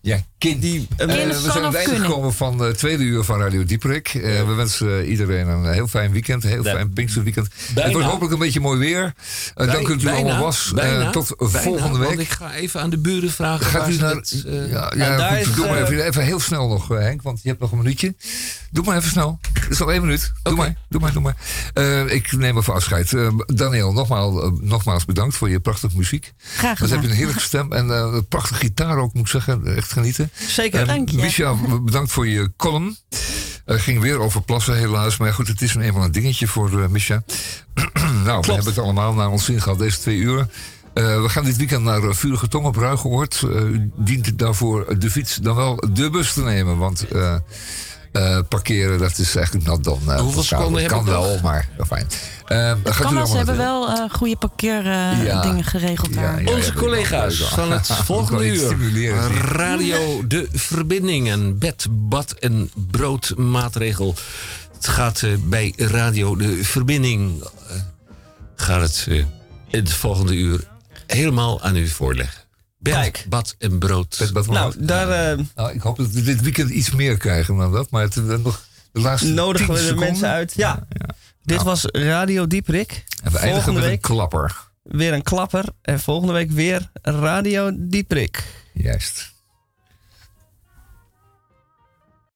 Ja, kind. Die, Eh, eh, we zijn aan het einde gekomen van het tweede uur van Radio Dieperik. Eh, we wensen eh, iedereen een heel fijn weekend. Een heel fijn Pinksterweekend. Bijna. Het wordt hopelijk een beetje mooi weer. Eh, dank u dat u Bijna, allemaal was. Eh, bijna, tot bijna, volgende want week. ik ga even aan de buren vragen. Gaat u naar... het, eh, ja, ja goed, doe maar eh, even, even heel snel nog, eh, Henk, want je hebt nog een minuutje. Doe maar even snel. Het is nog één minuut. Doe maar, doe maar, doe maar. Eh, ik neem even afscheid. Eh, Daniel, nogmaals, eh, nogmaals bedankt voor je prachtige muziek. Graag Wat heb je gedaan. een heerlijke stem en eh, een prachtige gitaar ook, moet ik zeggen. Echt genieten. Zeker. Dank je. Misha, bedankt voor je column. Het ging weer over plassen helaas. Maar goed, het is een eenmaal een dingetje voor eh Misha. nou, we hebben het allemaal naar ons zin gehad deze twee uren. Eh, we gaan dit weekend naar uh, Vurige Tong op Ruigeoord. Eh, u dient het daarvoor de fiets dan wel de bus te nemen. Want eh, eh, parkeren, dat is eigenlijk not dan. Uh, Hoeveel seconden heb kan wel, nog? maar uh, fijn. Uh, hebben wel uh, goede parkeerdingen Ja. geregeld daar. ja, Onze ja, collega's van het volgende uur. Radio De Verbinding. Een bed, bad en broodmaatregel. Het gaat bij Radio De Verbinding... gaat het in het volgende uur helemaal aan u voorleggen. Kijk. bad en brood. Bed, bad, Nou, brood. daar eh, Nou, ik hoop dat we dit weekend iets meer krijgen dan dat. Maar het, nog de laatste nodigen 10 we de seconden. mensen uit. Ja, ja. dit Nou. was Radio Dieprik. En we eindigen met een klapper. weer een klapper. En volgende week weer Radio Dieprik. Juist.